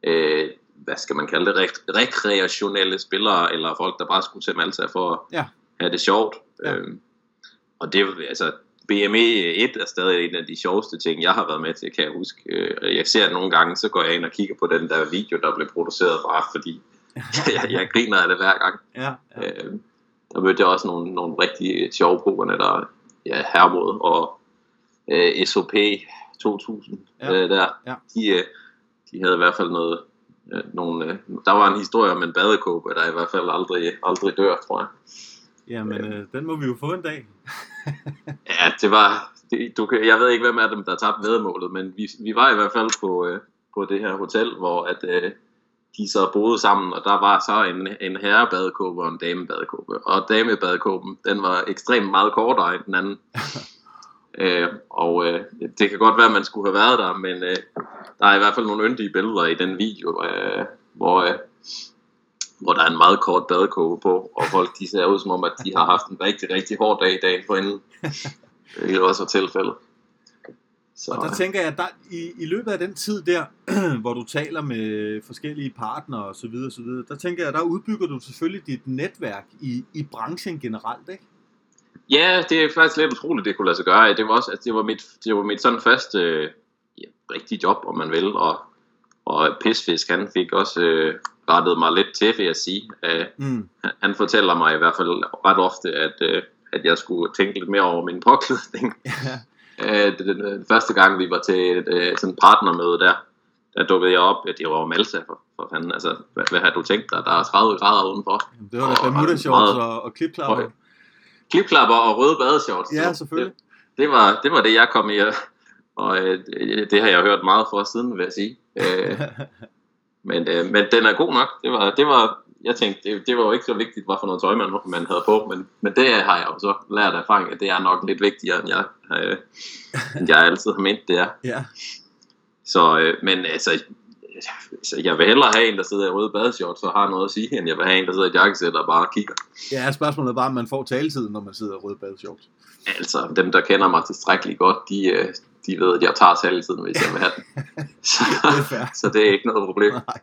øh, hvad skal man kalde det, rek- rekreationelle spillere, eller folk, der bare skulle til Malta for at Ja. have det sjovt. Ja. Øhm, og det, altså, BME 1 er stadig en af de sjoveste ting, jeg har været med til, kan jeg huske. Øh, Jeg ser nogle gange, så går jeg ind og kigger på den der video, der blev produceret, bare fordi jeg, jeg griner af det hver gang. ja, ja. Øh, der mødte jeg også nogle, nogle rigtig sjove pokerne, der ja, Hermod og øh, SOP 2000 Ja. ja. øh, der, Ja. de, øh, de havde i hvert fald noget, øh, nogle, øh, der var en historie om en badekåbe, der i hvert fald aldrig, aldrig dør, tror jeg. Jamen, øh, den må vi jo få en dag. Ja, det var, det, du kan, jeg ved ikke, hvem af dem, der tabte vedmålet, men vi, vi var i hvert fald på, øh, på det her hotel, hvor at, øh, de så boede sammen, og der var så en, en herrebadekåbe og en damebadekåbe. Og damebadekåben, den var ekstremt meget kortere end den anden. øh, og øh, det kan godt være, at man skulle have været der, men øh, der er i hvert fald nogle yndige billeder i den video, øh, hvor, øh, hvor der er en meget kort badekåbe på, og folk de ser ud som om, at de har haft en rigtig, rigtig hård dag i dagen for inden. Det også var tilfældet. Så, Og der tænker jeg, der, i, i løbet af den tid der, hvor du taler med forskellige partnere og så videre, så videre, der tænker jeg, der udbygger du selvfølgelig dit netværk i, i branchen generelt, ikke? Ja, det er faktisk lidt utroligt, det kunne lade sig gøre. Det var også, altså, det var mit, det var mit sådan første øh, ja, rigtige job, om man vil, og, og Pisfisk, han fik også øh, rettet mig lidt til, vil jeg sige. Øh, Mm. han- fortæller mig i hvert fald ret ofte, at, øh, at jeg skulle tænke lidt mere over min påklædning. Ja. Øh, den, den første gang, vi var til et øh, sådan partnermøde der, der dukkede jeg op, at det var Malta for, for fanden. Altså, hvad, hvad har du tænkt dig? Der er 30 grader udenfor. Jamen, Det var da Og- Bermuda og og, klipklapper. og- Klipklapper og røde badeshorts. Ja, selvfølgelig. Det, det, var, det var det, jeg kom i. Og øh, det, har jeg hørt meget for siden, vil jeg sige. Øh, men, øh, men den er god nok. Det var, det var, jeg tænkte, det, det var jo ikke så vigtigt, hvad for noget tøj man, man havde på, men, men det har jeg jo så lært af erfaring, at det er nok lidt vigtigere, end jeg, øh, end jeg altid har ment, det er. ja. Så, øh, men altså, så jeg vil hellere have en, der sidder i røde badeshorts og har noget at sige, end jeg vil have en, der sidder i jakkesæt og bare kigger. ja, spørgsmålet er bare, om man får taletid, når man sidder i røde badeshorts. Altså, dem, der kender mig tilstrækkeligt godt, de, øh, de ved, at jeg tager taletiden, hvis jeg vil have den. Så, Det er så det er ikke noget problem. Nej.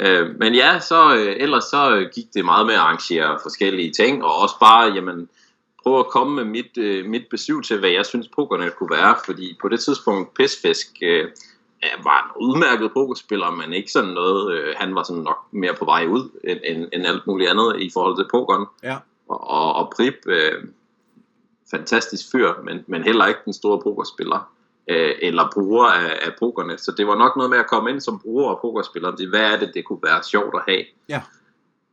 Øh, men ja, så øh, ellers så øh, gik det meget med at arrangere forskellige ting, og også bare, jamen, prøve at komme med mit, øh, mit besøg til, hvad jeg synes pokernet kunne være, fordi på det tidspunkt Pisfisk øh, var en udmærket pokerspiller, men ikke sådan noget, øh, han var sådan nok mere på vej ud, end, end, end alt muligt andet i forhold til pokeren. Ja. Og, og, og Prip, øh, fantastisk fyr, men, men heller ikke den store pokerspiller øh, eller bruger af, af pokerne. Så det var nok noget med at komme ind som bruger af pokerspiller. Det, hvad er det, det kunne være sjovt at have? Ja.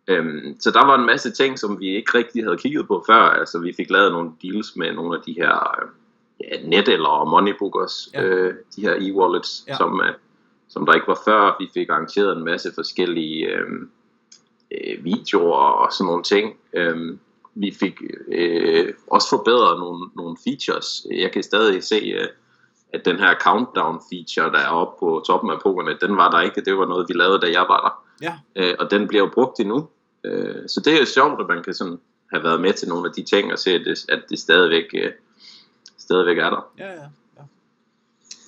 Øhm, så der var en masse ting, som vi ikke rigtig havde kigget på før. Altså vi fik lavet nogle deals med nogle af de her øh, ja, net eller moneybookers, Ja. øh, de her e-wallets, ja. som, øh, som der ikke var før. Vi fik arrangeret en masse forskellige øh, øh, videoer og sådan nogle ting. Øh, vi fik øh, også forbedret nogle, nogle features. Jeg kan stadig se, øh, at den her countdown feature, der er oppe på toppen af pokerne, den var der ikke. Det var noget, vi lavede, da jeg var der. Ja. Øh, og den bliver jo brugt endnu. Øh, så det er jo sjovt, at man kan sådan have været med til nogle af de ting, og se, at det, at det stadigvæk, øh, stadigvæk er der. Ja, ja.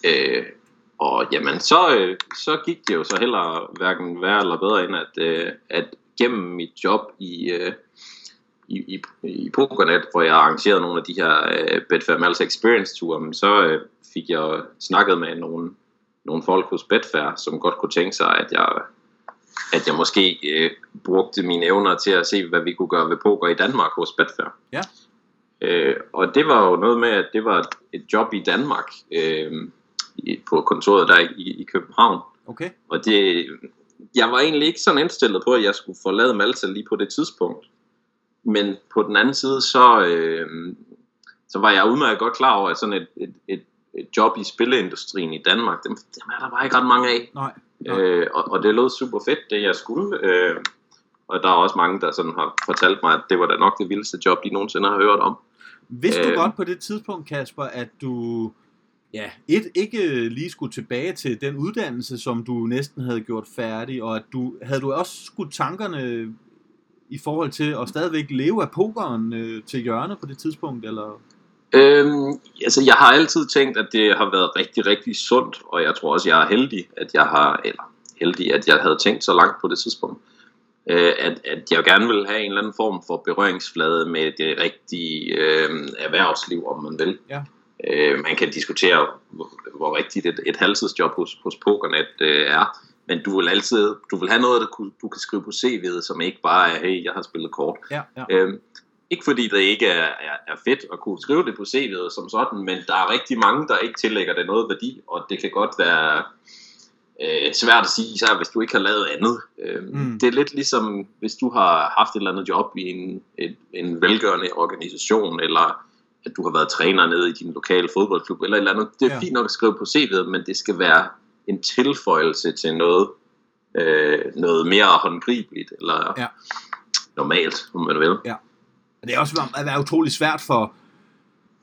ja. Øh, og jamen, så, øh, så gik det jo så heller hverken værre eller bedre, end at, øh, at gennem mit job i, øh, i, i, i Pokernet, hvor jeg arrangerede nogle af de her øh, Betfair Malta Experience Tour, så øh, fik jeg snakket med nogle, nogle folk hos Betfair, som godt kunne tænke sig, at jeg, at jeg måske øh, brugte mine evner til at se, hvad vi kunne gøre ved poker i Danmark hos Betfair. Ja. Øh, og det var jo noget med, at det var et job i Danmark, øh, på kontoret der i, i København. Okay. Og det, jeg var egentlig ikke sådan indstillet på, at jeg skulle forlade Malta lige på det tidspunkt. Men på den anden side, så, øh, så var jeg udmærket godt klar over, at sådan et, et, et, et job i spilleindustrien i Danmark, dem, dem er der bare ikke ret mange af. Nej. Ja. Øh, og, og det lød super fedt, det jeg skulle. Øh, og der er også mange, der sådan har fortalt mig, at det var da nok det vildeste job, de nogensinde har hørt om. Vidste du Øh. godt på det tidspunkt, Kasper, at du ja, et, ikke lige skulle tilbage til den uddannelse, som du næsten havde gjort færdig, og at du havde du også skudt tankerne i forhold til at stadigvæk leve af pokeren øh, til hjørne på det tidspunkt, eller? Øhm, altså, jeg har altid tænkt, at det har været rigtig, rigtig sundt, og jeg tror også, jeg er heldig, at jeg har, eller heldig, at jeg havde tænkt så langt på det tidspunkt, øh, at, at jeg gerne vil have en eller anden form for berøringsflade med det rigtige øh, erhvervsliv, om man vil. Ja. Øh, man kan diskutere, hvor, hvor rigtigt et, et halvtidsjob hos, hos Pokernet øh, er, men du vil altid, du vil have noget, der du kan skrive på CV'et, som ikke bare er, hey, jeg har spillet kort. Ja, ja. Øhm, ikke fordi det ikke er, er, er fedt at kunne skrive det på CV'et som sådan, men der er rigtig mange, der ikke tillægger det noget værdi, og det kan godt være øh, svært at sige, især hvis du ikke har lavet andet. Øh, mm. Det er lidt ligesom, hvis du har haft et eller andet job i en, et, en velgørende organisation, eller at du har været træner nede i din lokale fodboldklub, eller et eller andet. Det er ja. fint nok at skrive på CV'et, men det skal være en tilføjelse til noget, øh, noget mere håndgribeligt, eller ja. normalt, om man vil. Ja. Det er også at være utrolig svært for,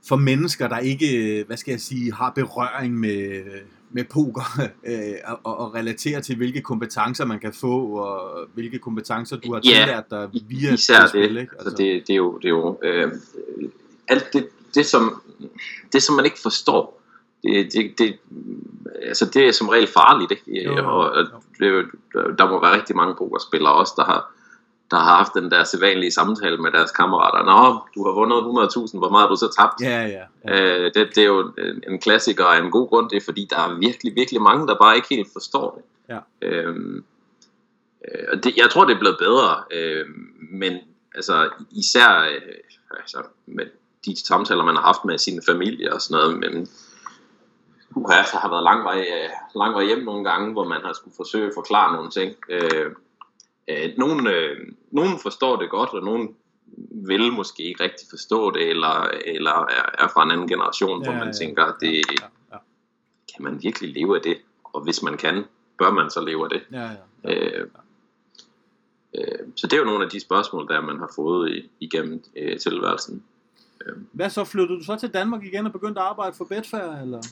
for mennesker, der ikke, hvad skal jeg sige, har berøring med, med poker, øh, og, og relatere til, hvilke kompetencer man kan få, og hvilke kompetencer du har ja, tillært dig via især spil. Det. Ikke? Altså. Altså det, det er jo, det er jo øh, alt det, det, som, det, som man ikke forstår, det, det, det, altså det er som regel farligt. Ikke? Jo, og, og det, der må være rigtig mange pokerspillere også, der har, der har haft den der sædvanlige samtale med deres kammerater. Nå, du har vundet 100.000, hvor meget har du så tabt? Ja, ja. ja. Øh, det, det er jo en, klassiker af en god grund, det er fordi, der er virkelig, virkelig mange, der bare ikke helt forstår det. Ja. Øhm, øh, det jeg tror, det er blevet bedre, øh, men altså især øh, altså, med de samtaler, man har haft med sin familie og sådan noget, men uha, der har været lang vej, øh, lang vej hjem nogle gange, hvor man har skulle forsøge at forklare nogle ting. Øh, øh, nogen, øh, nogen forstår det godt, og nogen vil måske ikke rigtig forstå det, eller, eller er, er fra en anden generation, ja, hvor man ja, tænker, at det, ja, ja. kan man virkelig leve af det? Og hvis man kan, bør man så leve af det? Ja, ja, ja, øh, øh, så det er jo nogle af de spørgsmål, der man har fået igennem øh, tilværelsen. Hvad så, flyttede du så til Danmark igen og begyndte at arbejde for Betfair, eller?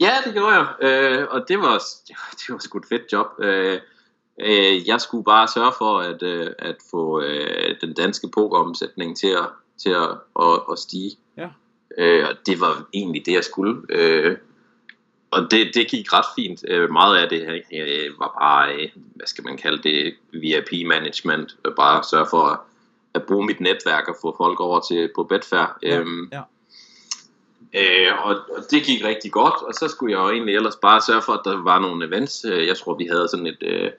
Ja, det gjorde jeg, øh, og det var, det var, det var sgu et fedt job. Øh, øh, jeg skulle bare sørge for at, øh, at få øh, den danske pokeromsætning til at, til at, at, at stige. Ja. Øh, og det var egentlig det, jeg skulle. Øh, og det, det gik ret fint. Øh, meget af det øh, var bare, øh, hvad skal man kalde det, VIP-management. Bare sørge for at, at bruge mit netværk og få folk over til på Betfair. Ja, øhm, ja. Øh, og, og det gik rigtig godt, og så skulle jeg jo egentlig ellers bare sørge for, at der var nogle events. Øh, jeg tror, vi havde sådan et, øh,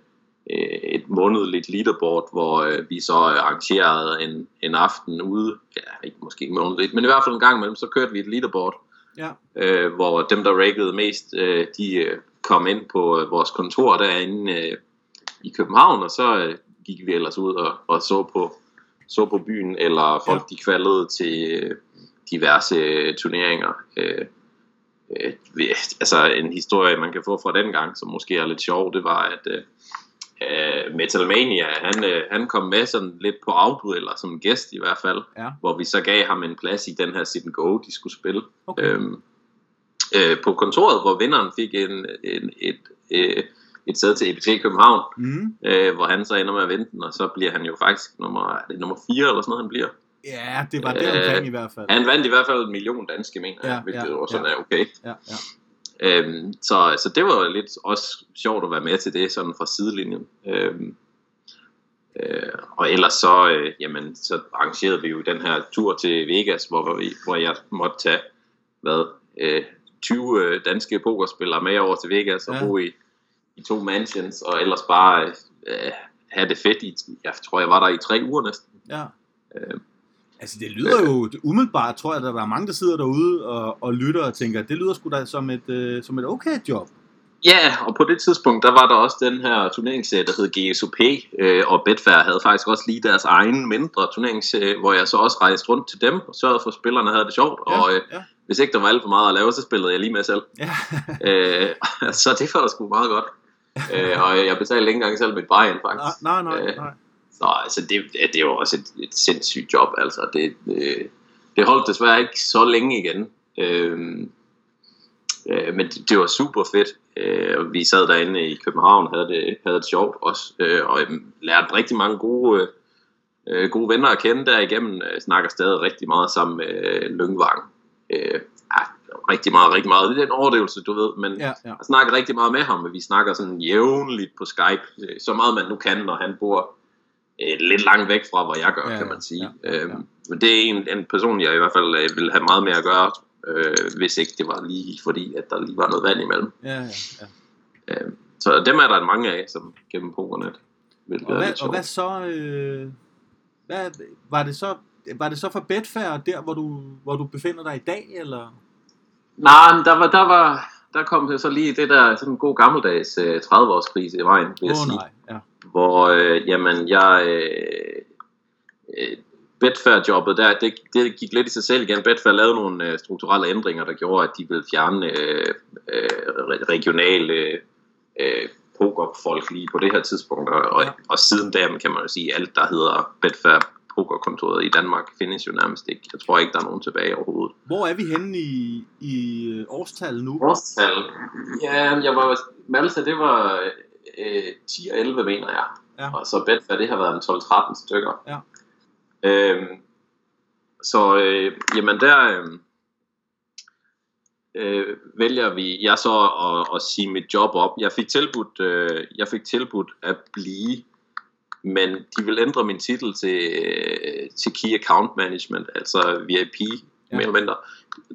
øh, et månedligt leaderboard, hvor øh, vi så arrangerede en, en aften ude, ja, ikke måske ikke månedligt, men i hvert fald en gang imellem, så kørte vi et leaderboard, ja. øh, hvor dem, der rankede mest, øh, de øh, kom ind på øh, vores kontor derinde øh, i København, og så øh, gik vi ellers ud og, og så på så på byen, eller folk ja. de kvalede til øh, diverse øh, turneringer. Øh, øh, altså en historie, man kan få fra den gang, som måske er lidt sjov, det var, at øh, øh, Metalmania, han, øh, han kom med sådan lidt på afbud, eller som gæst i hvert fald, ja. hvor vi så gav ham en plads i den her sit go, de skulle spille. Okay. Øhm, øh, på kontoret, hvor vinderen fik en, en, et, et, et sæde til EBT København, mm. øh, hvor han så ender med at vinde den, og så bliver han jo faktisk nummer, er det nummer 4 eller sådan noget, han bliver. Ja, det var det omkring øh, i hvert fald. Han vandt i hvert fald en million danske, mener ja, hvilket ja, også ja. er okay. Ja, ja. Øhm, så, så det var lidt også sjovt at være med til det, sådan fra sidelinjen. Øhm, øh, og ellers så, øh, jamen, så arrangerede vi jo den her tur til Vegas, hvor, vi, hvor jeg måtte tage, hvad, øh, 20 øh, danske pokerspillere med over til Vegas og ja. bo i, i to mansions, og ellers bare øh, have det fedt i, jeg tror jeg var der i tre uger næsten. Ja. Øh, Altså det lyder jo umiddelbart, tror jeg, at der er mange, der sidder derude og, og lytter og tænker, det lyder sgu da som et, øh, som et okay job. Ja, og på det tidspunkt, der var der også den her turneringsserie, der hed GSOP, øh, og Betfair havde faktisk også lige deres egen mindre turneringsserie, hvor jeg så også rejste rundt til dem og sørgede for, at spillerne havde det sjovt, ja, og øh, ja. hvis ikke der var alt for meget at lave, så spillede jeg lige med selv. Ja. øh, så det var sgu meget godt. øh, og jeg betalte ikke engang selv mit vejen, faktisk. Nej, nej, nej. nej. Så altså, det, det er jo også et, et sindssygt job, altså. Det, det, det holdt desværre ikke så længe igen. Øhm, øh, men det, det var super fedt. Øh, vi sad derinde i København, havde det, havde det sjovt også, øh, og lærte rigtig mange gode, øh, gode venner at kende derigennem. Jeg snakker stadig rigtig meget sammen med øh, Lyngvang. Øh, ja, rigtig meget, rigtig meget. Det er en overdrivelse, du ved, men ja, ja. jeg snakker rigtig meget med ham, og vi snakker sådan jævnligt på Skype, så meget man nu kan, når han bor øh, lidt langt væk fra, hvor jeg gør, ja, kan man sige. Ja, ja, ja. Øhm, men det er en, en person, jeg i hvert fald øh, vil have meget mere at gøre, øh, hvis ikke det var lige fordi, at der lige var noget vand imellem. Ja, ja, ja. Øhm, så dem er der mange af, som gennem pokernet. Og hvad, og hvad så, øh, hvad, var det så var det så for Betfair, der hvor du, hvor du befinder dig i dag, eller? Nej, der var, der var, der kom det så lige det der sådan en god gammeldags øh, 30-års krise i vejen, vil jeg Åh sige. nej, ja. hvor øh, jamen, jeg øh, øh, Betfair-jobbet der, det, det gik lidt i sig selv igen. Betfair lavede nogle øh, strukturelle ændringer, der gjorde, at de ville fjerne øh, øh, re- regionale øh, pokerfolk lige på det her tidspunkt, og, og, og siden da kan man jo sige, alt der hedder Betfair pokerkontoret i Danmark findes jo nærmest ikke. Jeg tror ikke, der er nogen tilbage overhovedet. Hvor er vi henne i, i øh, årstal nu? Årstal? Ja, jeg var, Malta, det var øh, 10 og 11, mener jeg. Ja. Og så Betfair, det har været en 12-13 stykker. Ja. Øhm, så, øh, jamen der øh, øh, vælger vi, jeg så at, at sige mit job op. Jeg fik tilbudt, øh, jeg fik tilbudt at blive, men de vil ændre min titel til, øh, til Key Account Management, altså VIP, Ja. ja. mere eller mindre.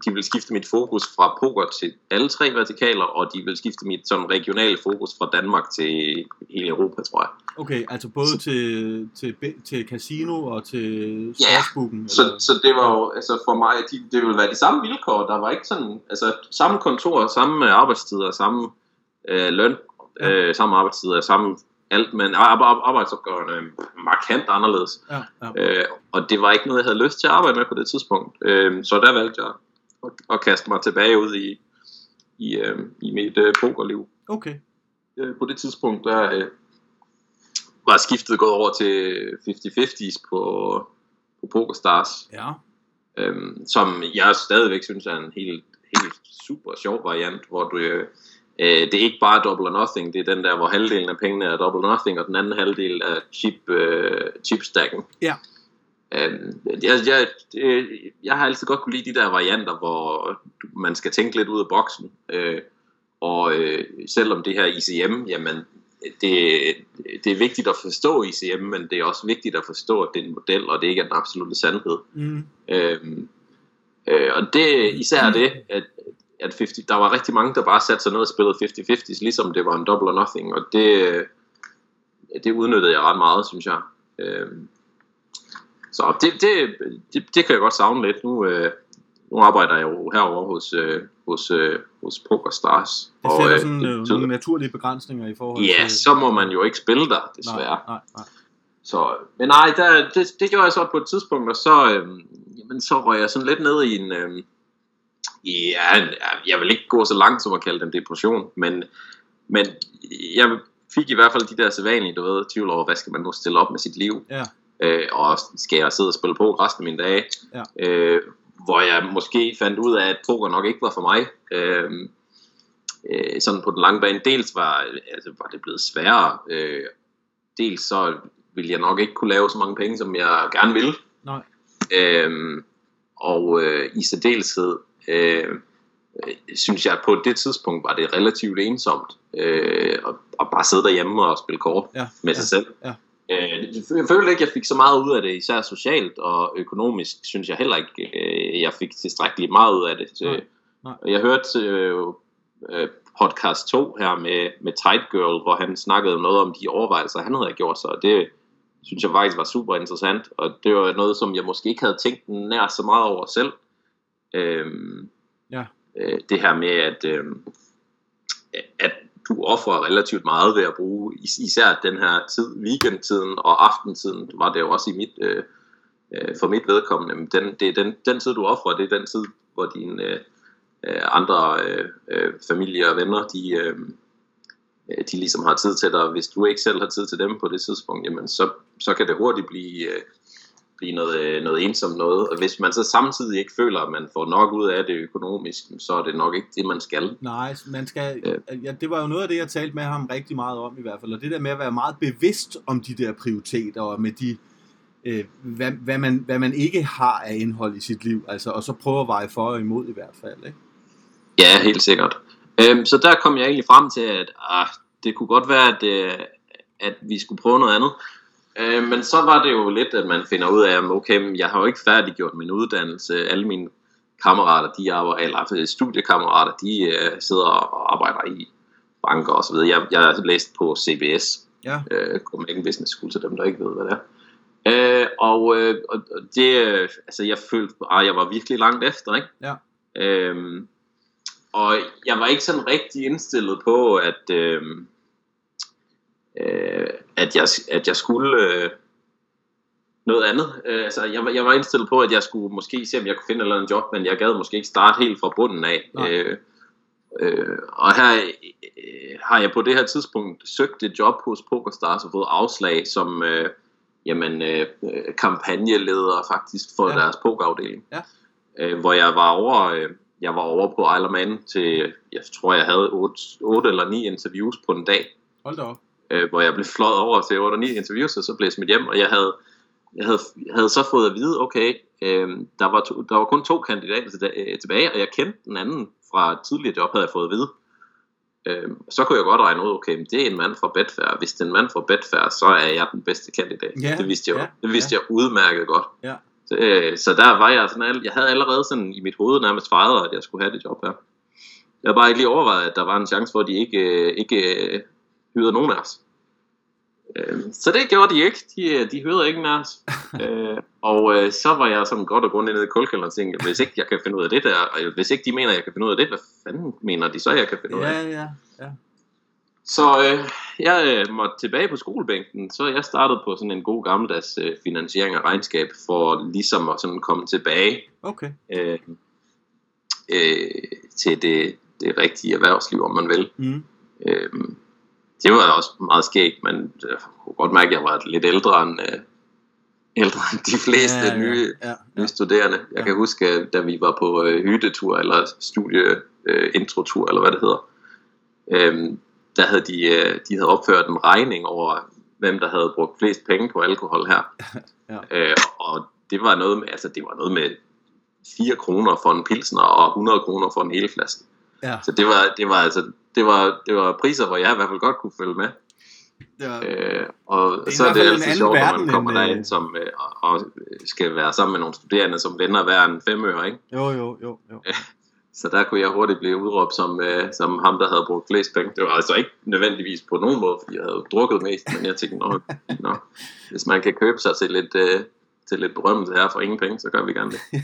De vil skifte mit fokus fra poker til alle tre vertikaler, og de vil skifte mit sådan regionale fokus fra Danmark til hele Europa, tror jeg. Okay, altså både til, til, be- til casino og til Ja, sportsbooken? Så, eller? så det var jo, altså for mig, de, det ville være de samme vilkår. Der var ikke sådan, altså samme kontor, samme arbejdstider, samme øh, løn, Ja. øh, samme arbejdstider, samme alt, men ar- ar- arbejdsopgaverne er markant anderledes. Ja, ja. Øh, og det var ikke noget, jeg havde lyst til at arbejde med på det tidspunkt. Øh, så der valgte jeg at, at kaste mig tilbage ud i, i, øh, i mit øh, pokerliv. Okay. Øh, på det tidspunkt, der øh, var skiftet gået over til 50-50's på, på PokerStars. Ja. øhm, som jeg stadigvæk synes er en helt, helt super sjov variant, hvor du, øh, det er ikke bare double or nothing, det er den der, hvor halvdelen af pengene er double or nothing, og den anden halvdel er chip, øh, chip stacken. Ja. Øhm, jeg, jeg, det, jeg har altid godt kunne lide de der varianter, hvor man skal tænke lidt ud af boksen, øh, og øh, selvom det her ICM, jamen det, det er vigtigt at forstå ICM, men det er også vigtigt at forstå, at det er en model, og det ikke er den absolute sandhed. Mm. Øhm, øh, og det især det, at, at 50, der var rigtig mange, der bare satte sig ned og spillede 50-50, ligesom det var en double or nothing, og det, det udnyttede jeg ret meget, synes jeg. Øhm, så det, det, det, det kan jeg godt savne lidt. Nu, øh, nu arbejder jeg jo herovre hos, øh, hos, øh, hos PokerStars. Det sætter øh, sådan øh, nogle naturlige begrænsninger i forhold Ja, til... så må man jo ikke spille der, desværre. Nej, nej, nej. Så, men nej, der, det, det gjorde jeg så på et tidspunkt, og så, øhm, jamen, så røg jeg sådan lidt ned i en, i, ja, jeg vil ikke gå så langt som at kalde en depression, men, men jeg fik i hvert fald de der sædvanlige, du ved, tvivl over, hvad skal man nu stille op med sit liv, Ja. øh, og skal jeg sidde og spille på resten af mine dage, Ja. øh, hvor jeg måske fandt ud af, at poker nok ikke var for mig, øh, øh, sådan på den lange bane. Dels var, altså, var det blevet sværere, øh, dels så ville jeg nok ikke kunne lave så mange penge, som jeg gerne ville. Nej. Øhm, og øh, i særdeleshed øh, øh, synes jeg, at på det tidspunkt var det relativt ensomt øh, at, at bare sidde derhjemme og spille kort Ja, med ja, sig selv. ja. Øh, jeg følte ikke, at jeg fik så meget ud af det, især socialt og økonomisk, synes jeg heller ikke, øh, jeg fik tilstrækkeligt meget ud af det. Så, Nej, nej. og Jeg hørte øh, øh, podcast 2 her med, med Tight Girl, hvor han snakkede noget om de overvejelser, han havde gjort sig, og det synes jeg faktisk var super interessant, og det var noget, som jeg måske ikke havde tænkt nær så meget over selv. Øhm, Ja. øh, det her med, at, øhm, at du offrer relativt meget ved at bruge is- især den her tid, weekendtiden og aftentiden, var det jo også i mit, øh, øh, for mit vedkommende. Men Den, det er den, den tid, du offrer, det er den tid, hvor dine øh, øh, andre øh, øh, familie og venner, de, øh, øh, de ligesom har tid til dig. Hvis du ikke selv har tid til dem på det tidspunkt, jamen så, så kan det hurtigt blive, øh, blive noget, øh, noget ensomt noget. Og hvis man så samtidig ikke føler, at man får nok ud af det økonomisk, så er det nok ikke det, man skal. Nej, man skal, Ja. ja, det var jo noget af det, jeg talte med ham rigtig meget om i hvert fald, og det der med at være meget bevidst om de der prioriteter, og med de, øh, hvad, hvad, man, hvad man ikke har af indhold i sit liv, altså, og så prøve at veje for og imod i hvert fald, ikke? Ja, helt sikkert. Øhm, så der kom jeg egentlig frem til, at ah, det kunne godt være, at, øh, at vi skulle prøve noget andet. Øh, men så var det jo lidt, at man finder ud af, at okay, jeg har jo ikke færdiggjort min uddannelse. Alle mine kammerater, de arbejder, eller altså studiekammerater, de øh, sidder og arbejder i banker og så videre. Jeg, jeg har læst på CBS, Ja, øh, Copenhagen Business School, til dem, der ikke ved, hvad det er. Øh, og, øh, og det, øh, altså jeg følte, at jeg var virkelig langt efter, ikke? Ja. Øhm, og jeg var ikke sådan rigtig indstillet på, at, øh, øh, at, jeg, at jeg skulle øh, noget andet. Øh, altså, jeg, var- jeg var indstillet på, at jeg skulle måske se, om jeg kunne finde et eller andet job, men jeg gad måske ikke starte helt fra bunden af. Nej. Øh, øh, og her øh, har jeg på det her tidspunkt søgt et job hos PokerStars og fået afslag som øh, jamen, øh, øh, kampagneleder faktisk for ja. deres pokerafdeling. Ja. Øh, hvor jeg var over... Øh, jeg var over på Isle of Man til, jeg tror jeg havde 8, 8 eller 9 interviews på en dag Hold da op. øh, hvor jeg blev fløjet over til 8 9 interviews, og så blev jeg smidt hjem, og jeg havde, jeg havde, jeg havde så fået at vide, okay, øh, der, var to, der var kun to kandidater til, øh, tilbage, og jeg kendte den anden fra et tidligere job, havde jeg fået at vide. Øh, så kunne jeg godt regne ud, okay, men det er en mand fra Betfair. Hvis det er en mand fra Betfair, så er jeg den bedste kandidat. Ja, det vidste jeg, jo. det vidste ja. jeg udmærket godt. Ja. Så, øh, så der var jeg sådan, jeg havde allerede sådan i mit hoved nærmest fejret, at jeg skulle have det job her. Jeg havde bare ikke lige overvejet, at der var en chance for, at de ikke, øh, ikke hyrede nogen af os. Øh, så det gjorde de ikke. De, øh, de hørte ikke af os. øh, og øh, så var jeg sådan godt og grundigt nede i kulkælderen og tænkte, hvis ikke jeg kan finde ud af det der, og hvis ikke de mener, jeg kan finde ud af det, hvad fanden mener de så, jeg kan finde ud af? Ja, ja, ja. Så øh, jeg øh, måtte tilbage på skolebænken, så jeg startede på sådan en god gammeldags øh, finansiering af regnskab, for ligesom at sådan komme tilbage Okay. øh, øh, til det, det rigtige erhvervsliv, om man vil. Mm. Øh, det var også meget skægt, men jeg kunne godt mærke, at jeg var lidt ældre end, øh, ældre end de fleste ja, ja, nye, Ja, nye studerende. Jeg Ja. kan huske, da vi var på øh, hyttetur, eller studie øh, eller hvad det hedder, øh, der havde de, øh, de havde opført en regning over, hvem der havde brugt flest penge på alkohol her. Ja. øh, og det var noget med, altså det var noget med 4 kroner for en pilsner og 100 kroner for en hel flaske. Ja. Så det var, det var altså det var, det var priser, hvor jeg i hvert fald godt kunne følge med. ja. Øh, og Det er så er det altid anden sjovt, når man kommer end, øh, derind som, øh, og, og skal være sammen med nogle studerende, som vender hver en femøre, ikke? Jo, jo, jo, jo. Så der kunne jeg hurtigt blive udråbt som, øh, som ham, der havde brugt flest penge. Det var altså ikke nødvendigvis på nogen måde, fordi jeg havde drukket mest, men jeg tænkte, nå, nå hvis man kan købe sig til lidt, øh, til lidt berømmelse her for ingen penge, så gør vi gerne det.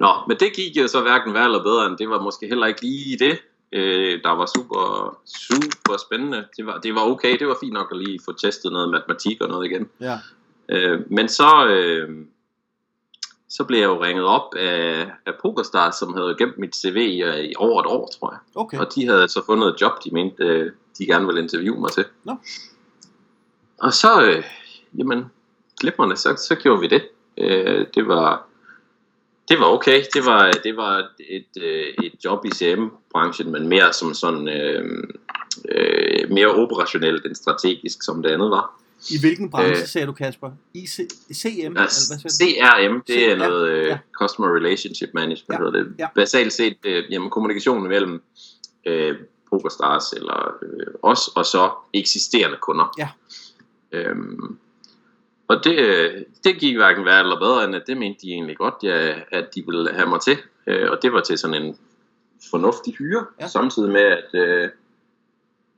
Nå, men det gik jo så hverken værre eller bedre, end det var måske heller ikke lige det, øh, der var super, super spændende. Det var, det var okay, det var fint nok at lige få testet noget matematik og noget igen. Ja. Øh, men så, øh, så blev jeg jo ringet op af, af PokerStars, som havde gemt mit CV i, øh, i over et år, tror jeg. Okay. Og de havde så fundet et job, de mente, øh, de gerne ville interviewe mig til. Nå. Og så, øh, jamen, glimrende, så, så gjorde vi det. Øh, det var det var okay. Det var, det var et, øh, et job i CM-branchen, men mere som sådan øh, øh, mere operationelt end strategisk, som det andet var. I hvilken branche, Øh. sagde du, Kasper? I C- CM? Ja, eller hvad sagde du? CRM, det er CRM, noget øh, ja. Customer Relationship Management, Ja, hedder det. ja. Basalt set, øh, jamen, kommunikationen mellem øh, PokerStars eller øh, os og så eksisterende kunder. Ja. Øhm, og det, øh, det gik hverken værre eller bedre, end at det mente de egentlig godt, ja, at de ville have mig til. Øh, og det var til sådan en fornuftig hyre, Ja. samtidig med, at, øh,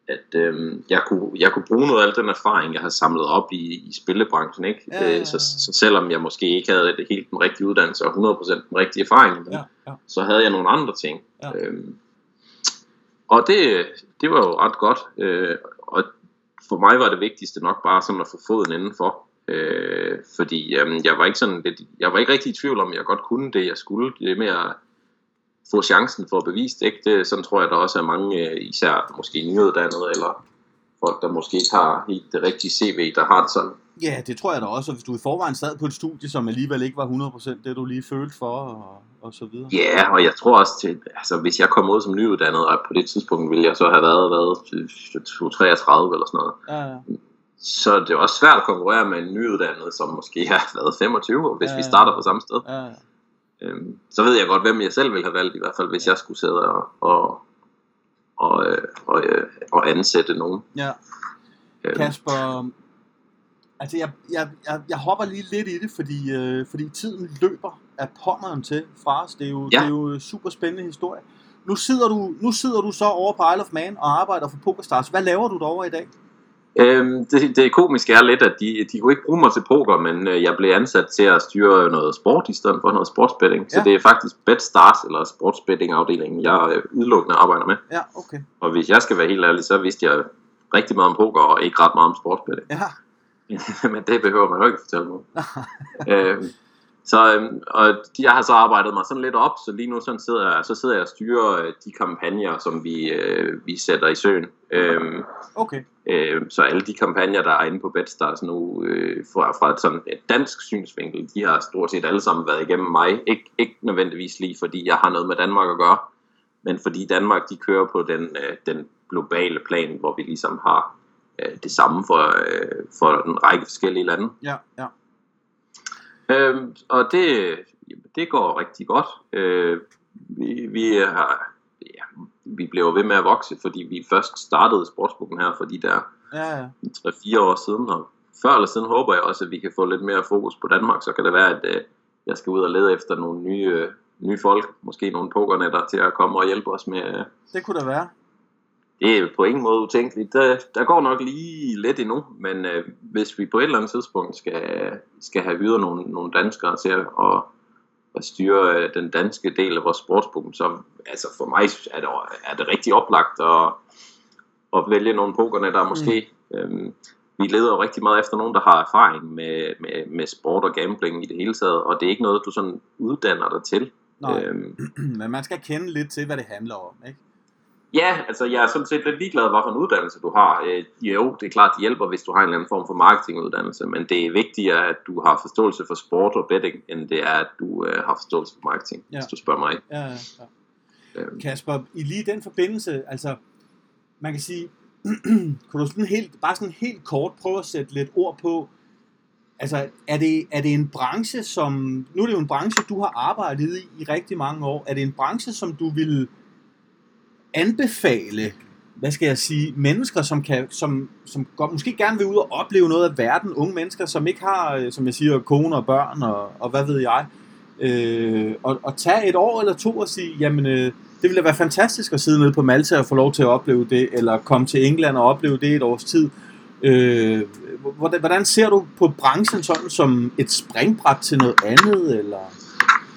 at øh, jeg, kunne, jeg kunne bruge noget af al den erfaring, jeg har samlet op i, i spillebranchen. Ikke? Ja, ja, ja. Øh, så, så selvom jeg måske ikke havde det helt den rigtige uddannelse og 100% den rigtige erfaring, Ja, ja. så havde jeg nogle andre ting. Ja. Øhm, og det, det var jo ret godt. Øh, og for mig var det vigtigste nok bare sådan at få foden indenfor. Øh, fordi øhm, jeg var ikke sådan lidt, jeg var ikke rigtig i tvivl om, at jeg godt kunne det, jeg skulle. Det mere at få chancen for at bevise det. Ikke? det sådan tror jeg, der også er mange, øh, især måske nyuddannede, eller folk, der måske ikke har helt det rigtige CV, der har det sådan. Ja, det tror jeg da også, og hvis du i forvejen sad på et studie, som alligevel ikke var 100% det, du lige følte for, og, og så videre. Ja, yeah, og jeg tror også, til, altså, hvis jeg kom ud som nyuddannet, og på det tidspunkt ville jeg så have været, været 33 eller sådan noget, Ja, ja. Så det er også svært at konkurrere med en nyuddannet, som måske har været 25, hvis Ja, vi ja. starter på samme sted. ja, ja. Øhm, så ved jeg godt, hvem jeg selv ville have valgt, i hvert fald, hvis jeg skulle sidde og, og, og, og, øh, og ansætte nogen. ja. Øhm, Kasper, altså jeg, jeg, jeg, jeg hopper lige lidt i det, fordi, øh, fordi tiden løber af pommeren til fra os. Det er jo, Ja. det er jo super spændende historie. Nu sidder, du, nu sidder du så over på Isle of Man og arbejder for PokerStars. Hvad laver du derovre i dag? Øhm, det, det komiske er lidt, at de, de kunne ikke bruge mig til poker, men øh, jeg blev ansat til at styre noget sport i stedet for noget sportsbetting. Ja. Så det er faktisk BetStars, eller sportsbetting-afdelingen, jeg øh, udelukkende arbejder med. Ja, okay. Og hvis jeg skal være helt ærlig, så vidste jeg rigtig meget om poker, og ikke ret meget om sportsbetting. Ja. men det behøver man jo ikke fortælle mig. øhm, så øhm, og de- jeg har så arbejdet mig sådan lidt op, så lige nu sådan sidder jeg, så sidder jeg og styrer øh, de kampagner, som vi, øh, vi sætter i søen. Øhm, Okay. Øh, så alle de kampagner, der er inde på BetStars nu, øh, fra, fra et, sådan et dansk synsvinkel, de har stort set alle sammen været igennem mig. Ik, ikke nødvendigvis lige fordi jeg har noget med Danmark at gøre, men fordi Danmark de kører på den, øh, den globale plan, hvor vi ligesom har øh, det samme for, øh, for en række forskellige lande. Ja, ja. Øhm, og det, det går rigtig godt. Øh, vi, vi, har, ja, vi bliver ved med at vokse, fordi vi først startede sportsbogen her for de der Ja, ja. 3-4 år siden, og før eller siden håber jeg også, at vi kan få lidt mere fokus på Danmark, så kan det være, at øh, jeg skal ud og lede efter nogle nye, øh, nye folk, måske nogle pokernetter til at komme og hjælpe os med, øh, Det kunne da være. Det er på ingen måde utænkeligt. Der, der går nok lige lidt endnu, men øh, hvis vi på et eller andet tidspunkt skal, skal have hyret nogle, nogle danskere til at, at styre øh, den danske del af vores sportsbook, så altså for mig er det, er det rigtig oplagt at, at vælge nogle pokernetter måske. Mm. Øhm, vi leder jo rigtig meget efter nogen, der har erfaring med, med, med sport og gambling i det hele taget, og det er ikke noget, du sådan uddanner dig til. Nej. Øhm, Men man skal kende lidt til, hvad det handler om, ikke? Ja, altså jeg er sådan set lidt ligeglad, hvad for en uddannelse du har. Øh, jo, det er klart, det hjælper, hvis du har en eller anden form for marketinguddannelse, men det er vigtigere, at du har forståelse for sport og betting, end det er, at du øh, har forståelse for marketing, Ja. hvis du spørger mig. Ja, ja, ja. Øhm, Kasper, i lige den forbindelse, altså, man kan sige, kunne du sådan helt, bare sådan helt kort prøve at sætte lidt ord på, altså, er det, er det en branche, som, nu er det jo en branche, du har arbejdet i i rigtig mange år, er det en branche, som du vil anbefale, hvad skal jeg sige, mennesker, som, kan, som, som godt, måske gerne vil ud og opleve noget af verden, unge mennesker, som ikke har, øh, som jeg siger, kone og børn, og, og hvad ved jeg, øh, og, og tage et år eller to og sige, jamen, øh, det ville da være fantastisk at sidde nede på Malta og få lov til at opleve det, eller komme til England og opleve det et års tid. Øh, hvordan, hvordan ser du på branchen sådan som et springbræt til noget andet, eller?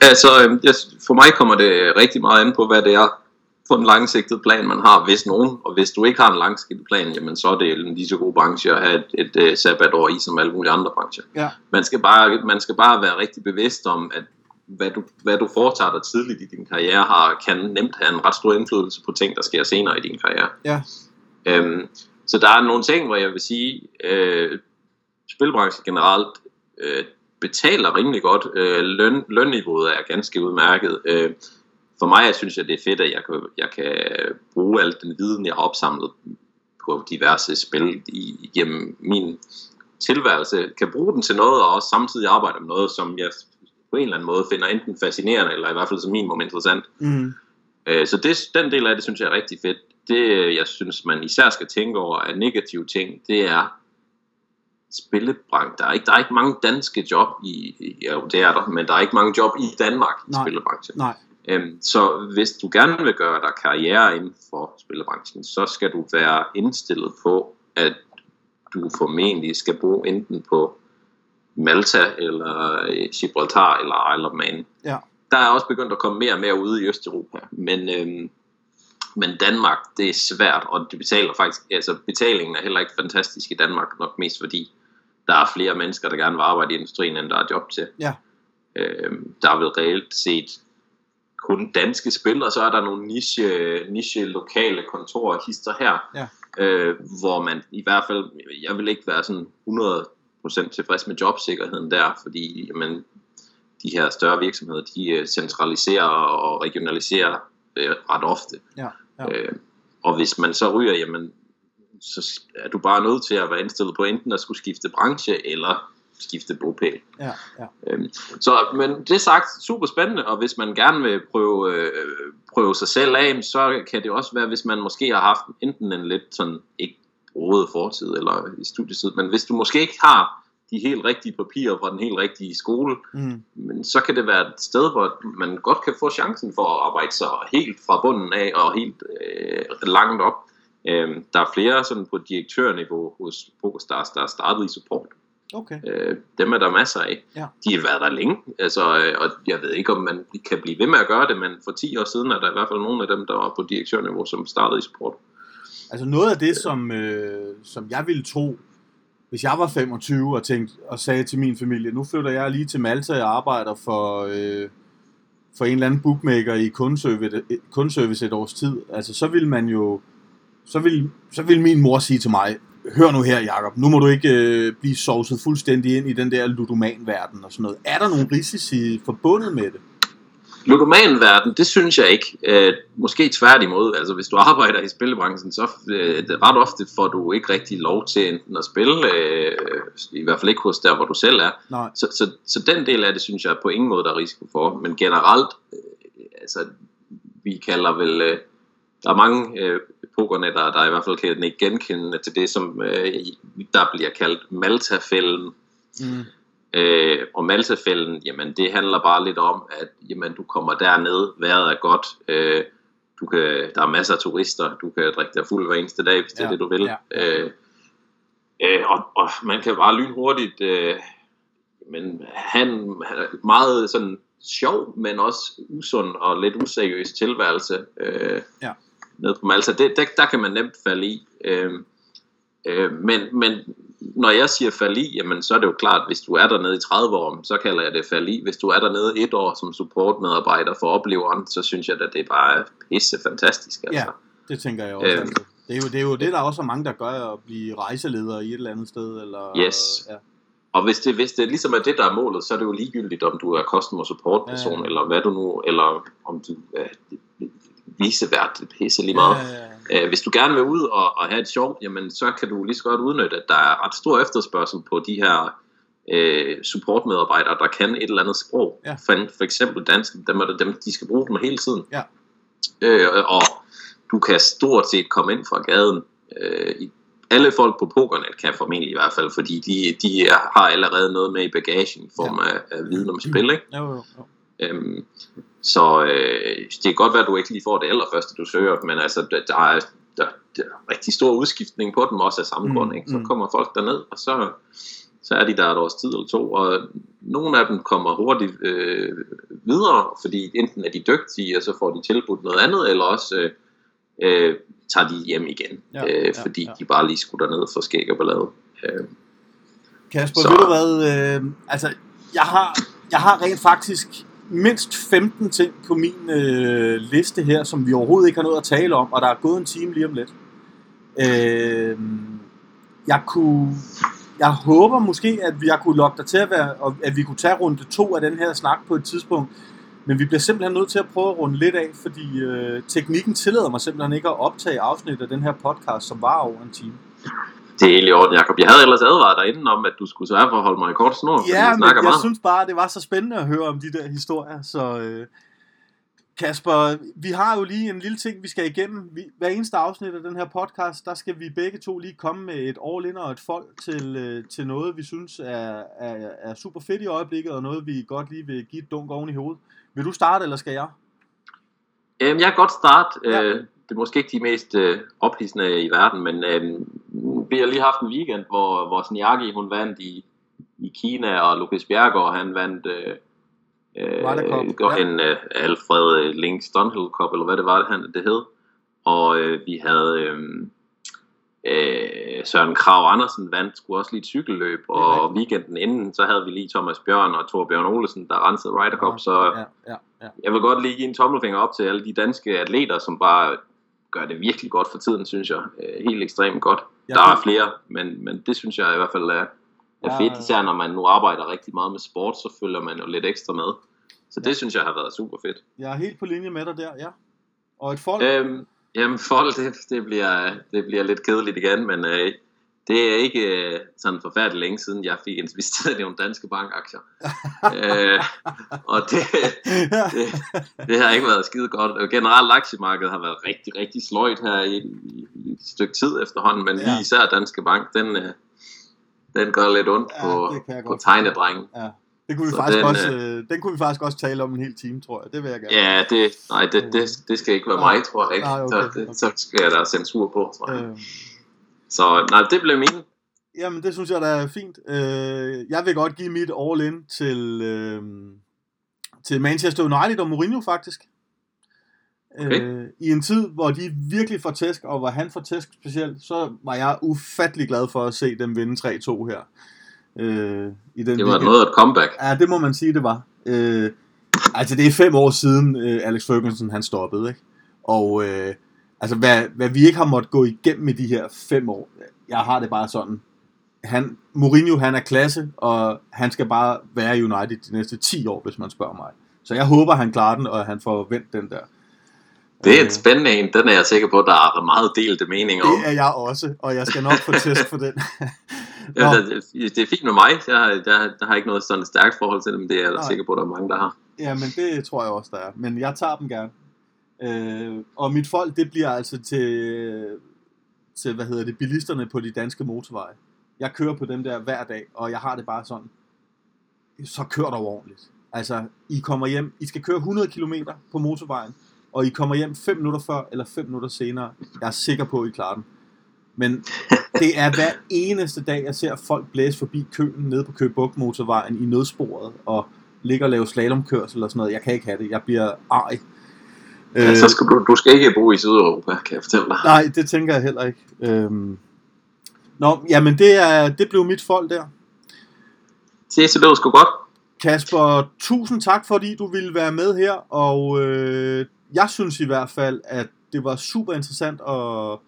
Altså, øhm, for mig kommer det rigtig meget an på, hvad det er for en langsigtet plan, man har, hvis nogen. Og hvis du ikke har en langsigtet plan, jamen så er det en lige så god branche at have et, et, et sabbatår i, som alle mulige andre brancher. Ja. Man skal bare, man skal bare være rigtig bevidst om, at hvad du, hvad du foretager dig tidligt i din karriere, har, kan nemt have en ret stor indflydelse på ting, der sker senere i din karriere. Ja. Øhm, så der er nogle ting, hvor jeg vil sige, øh, spilbranchen generelt øh, betaler rimelig godt. Øh, løn, lønniveauet er ganske udmærket. Øh, for mig jeg synes jeg, det er fedt, at jeg kan, jeg kan bruge al den viden, jeg har opsamlet på diverse spil i, igennem min tilværelse, kan bruge den til noget, og også samtidig arbejde med noget, som jeg på en eller anden måde finder enten fascinerende, eller i hvert fald som minimum interessant. Mm. Øh, Så det, den del af det, synes jeg er rigtig fedt. Det, jeg synes, man især skal tænke over af negative ting, det er spillebranchen. Der er ikke, der er ikke mange danske job i, i- ja, det er der, men der er ikke mange job i Danmark i Nej. spillebranchen. Nej. Øhm, så hvis du gerne vil gøre dig karriere inden for spillebranchen, så skal du være indstillet på, at du formentlig skal bo enten på Malta, eller øh, Gibraltar, eller Isle of Man. Ja. Der er også begyndt at komme mere og mere ude i Østeuropa, men, øhm, men Danmark, det er svært, og det betaler faktisk, altså betalingen er heller ikke fantastisk i Danmark, nok mest fordi der er flere mennesker, der gerne vil arbejde i industrien, end der er job til. Ja. Øhm, der er vel reelt set kun danske spil, og så er der nogle niche, niche lokale kontorer hister her, Ja. øh, hvor man i hvert fald, jeg vil ikke være sådan 100% tilfreds med jobsikkerheden der, fordi jamen, de her større virksomheder, de øh, centraliserer og regionaliserer øh, ret ofte. Ja, ja. Øh, og hvis man så ryger, jamen, så er du bare nødt til at være indstillet på enten at skulle skifte branche, eller skifte bopæl. Ja, ja. Øhm, så, men det sagt, super spændende, og hvis man gerne vil prøve, øh, prøve sig selv af, så kan det også være, hvis man måske har haft enten en lidt sådan, ikke rodet fortid eller i studietid, men hvis du måske ikke har de helt rigtige papirer fra den helt rigtige skole, Mm. men så kan det være et sted, hvor man godt kan få chancen for at arbejde sig helt fra bunden af og helt øh, langt op Øh, der er flere sådan på direktørniveau hos PokerStars, der er startet i support. Okay. Øh, dem er der masser af. Ja. De har været der længe, altså, øh, og jeg ved ikke, om man kan blive ved med at gøre det, men for 10 år siden er der i hvert fald nogle af dem, der var på direktørniveau, som startede i support. Altså noget af det, som, øh, som jeg ville tro, hvis jeg var 25 og tænkte og sagde til min familie, nu flytter jeg lige til Malta og arbejder for, øh, for en eller anden bookmaker i kundeservice, kundeservice et års tid, altså så vil man jo, så vil, så vil min mor sige til mig, hør nu her Jacob, nu må du ikke øh, blive sovset fuldstændig ind i den der ludomanverden og sådan noget. Er der nogle risici forbundet med det? Ludomanverden, det synes jeg ikke. Øh, måske tværtimod. Altså, hvis du arbejder i spillebranchen, så øh, ret ofte får du ikke rigtig lov til enten at spille, øh, i hvert fald ikke hos der, hvor du selv er. Nej. Så, så, så den del af det, synes jeg på ingen måde, der er risiko for. Men generelt, øh, altså, vi kalder vel... Øh, der er mange øh, pokernetter, der i hvert fald kan ikke genkende til det, som øh, der bliver kaldt Malta-fælden. Mm. Øh, og Maltafælden, jamen det handler bare lidt om, at jamen, du kommer derned, vejret er godt, øh, du kan, der er masser af turister, du kan drikke dig fuld hver eneste dag, hvis det Ja, er det du vil. ja, ja. Øh, øh, og, og man kan bare lynhurtigt øh, men have en meget sådan sjov, men også usund og lidt useriøs tilværelse øh, Ja. Nede på Malta. Det, der, der kan man nemt falde i. Øh, øh, men, men når jeg siger falde i, jamen, så er det jo klart, hvis du er dernede i 30 år, så kalder jeg det falde i. Hvis du er dernede et år som supportmedarbejder for opleveren, så synes jeg, at det er bare pisse fantastisk. Altså. Ja, det tænker jeg også. Øhm. altså. Det er, jo, det er jo det, der er også er mange, der gør at blive rejseleder i et eller andet sted. Eller, Yes. Ja. Og hvis det, hvis det ligesom er det, der er målet, så er det jo ligegyldigt, om du er customer support person, Ja, ja. eller hvad du nu, eller om du er det er pisse lige meget. Ja, ja, ja. Øh, hvis du gerne vil ud og, og have et sjovt, jamen så kan du lige så godt udnytte, at der er ret stor efterspørgsel på de her øh, supportmedarbejdere, der kan et eller andet sprog. Ja. For, for eksempel dansk, dem er det dem, de skal bruge dem hele tiden. Ja. Øh, og du kan stort set komme ind fra gaden. Øh, alle folk på pokernet kan formentlig i hvert fald, fordi de, de har allerede noget med i bagagen i form af, af viden om spil, ikke? Jo, jo, jo. Øhm, så øh, det kan godt være, at du ikke lige får det allerførste, du søger, men altså, der, er, der, der er rigtig stor udskiftning på dem også af samme Mm, grund. Ikke? Så mm. kommer folk derned, og så, så er de der et års tid eller to, og nogle af dem kommer hurtigt øh, videre, fordi enten er de dygtige, og så får de tilbudt noget andet, eller også øh, øh, tager de hjem igen, Ja, øh, ja, fordi ja. de bare lige skulle derned for skæg og ballade. Øh, Kasper, Så- ved du hvad? Øh, altså, jeg har, jeg har rent faktisk mindst 15 ting på min øh, liste her, som vi overhovedet ikke har noget at tale om, og der er gået en time lige om lidt. Øh, jeg kunne... Jeg håber måske, at vi- jeg kunne lokke dig til at være, og at vi kunne tage runde to af den her snak på et tidspunkt. Men vi bliver simpelthen nødt til at prøve at runde lidt af, fordi øh, teknikken tillader mig simpelthen ikke at optage afsnit af den her podcast, som var over en time det er helt i orden, Jacob. Jeg havde ellers advaret dig inden om, at du skulle sørge for at holde mig i kort snor, Ja, men jeg meget. synes bare, det var så spændende at høre om de der historier. Så øh, Kasper, vi har jo lige en lille ting, vi skal igennem. Vi, hver eneste afsnit af den her podcast, der skal vi begge to lige komme med et all-in og et folk til, øh, til noget, vi synes er, er, er super fedt i øjeblikket, og noget, vi godt lige vil give et dunk oven i hovedet. Vil du starte, eller skal jeg? Øhm, jeg kan godt starte. Ja. Øh, det er måske ikke de mest øh, ophidsende i verden, men øh, vi har lige haft en weekend, hvor, hvor Sniaki, hun vandt i, i Kina, og Lukas Bjergård, han vandt øh, øh, en øh, Alfred øh, Link Stunhill Cup, eller hvad det var, det, han, det hed. Og øh, vi havde øh, øh, Søren Krav Andersen vandt skulle også lige et cykelløb, og weekenden inden, så havde vi lige Thomas Bjørn og Torbjørn Olesen, der rensede Ryder Cup, så Ja, ja, ja. jeg vil godt lige give en tommelfinger op til alle de danske atleter, som bare gør det virkelig godt for tiden, synes jeg. Øh, Helt ekstremt godt. Ja, Der er flere, men, men det synes jeg i hvert fald er, er Ja, fedt, især når man nu arbejder rigtig meget med sport, så følger man jo lidt ekstra med. Så det synes jeg har været super fedt. Jeg er helt på linje med dig der, ja. Og et folk? Øhm, jamen, folk, det, det, bliver, det bliver lidt kedeligt igen, men øh, det er ikke øh, sådan forfærdeligt længe siden, jeg fik investeret i nogle danske bankaktier. øh, og det, det, det har ikke været skide godt. Og generelt aktiemarkedet har været rigtig, rigtig sløjt her i, i, i et stykke tid efterhånden, men Ja. lige især Danske Bank, den, øh, den gør lidt ondt Ja, på, på tegnedrengen. Ja. Det kunne vi Så faktisk den, også, øh, den kunne vi faktisk også tale om en hel time, tror jeg. Det vil jeg gerne. Ja, det, nej, det, det, det skal ikke være mig, tror jeg ikke. Nej, okay, så, okay. så skal jeg der censur på, tror jeg. Øh, Så nej, det blev min. jamen, det synes jeg, der er fint. Øh, jeg vil godt give mit all-in til, øh, til Manchester United og Mourinho, faktisk. Okay. Øh, I en tid, hvor de virkelig får tæsk, og hvor han får tæsk specielt, så var jeg ufattelig glad for at se dem vinde 3-2 her. Øh, i den Det var weekend. noget af et comeback. Ja, det må man sige, det var. Øh, altså, det er fem år siden, øh, Alex Ferguson han stoppede, ikke? Og øh, altså, hvad, hvad vi ikke har måttet gå igennem i de her fem år, jeg har det bare sådan. Han, Mourinho, han er klasse, og han skal bare være i United de næste 10 år, hvis man spørger mig. Så jeg håber, han klarer den, og han får vendt den der. Det er Øh, et spændende en. Den er jeg sikker på, der er meget delte meninger om. det er jeg også, og jeg skal nok få tæsk for den. Ja, det, er fint med mig. Jeg, har- jeg, jeg har ikke noget sådan stærkt forhold til det, men det er jeg Nej. sikker på, der er mange, der har. Ja, men det tror jeg også, der er. Men jeg tager dem gerne. Øh, og mit folk, det bliver altså til, til, hvad hedder det, bilisterne på de danske motorveje. Jeg kører på dem der hver dag, og jeg har det bare sådan, så kør dog ordentligt. Altså, I kommer hjem, I skal køre 100 km på motorvejen, og I kommer hjem 5 minutter før eller 5 minutter senere. Jeg er sikker på, at I klarer den. Men det er hver eneste dag, jeg ser folk blæse forbi køen nede på Køge Bugt motorvejen i nødsporet, og ligge og lave slalomkørsel og sådan noget. Jeg kan ikke have det. Jeg bliver arg. Ja, så skal du, du skal ikke bo i Sydeuropa, kan jeg fortælle dig. Nej, det tænker jeg heller ikke. Øhm. Nå, jamen det, er, det blev mit folk der. Se, så det var sgu godt. Kasper, tusind tak, fordi du ville være med her, og øh, jeg synes i hvert fald, at det var super interessant at,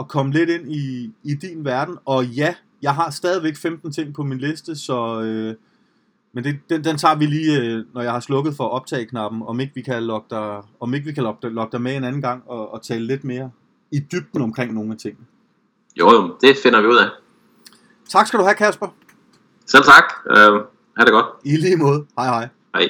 at komme lidt ind i, i din verden, og ja, jeg har stadigvæk 15 ting på min liste, så øh, men det, den, den tager vi lige, øh, når jeg har slukket for optagknappen, om ikke vi kan logge dig, om ikke vi kan logge dig, logge dig med en anden gang og, og tale lidt mere i dybden omkring nogle af tingene. Jo, jo, det finder vi ud af. Tak skal du have, Kasper. Selv tak. Uh, ha' det godt. I lige måde. Hej hej. Hej.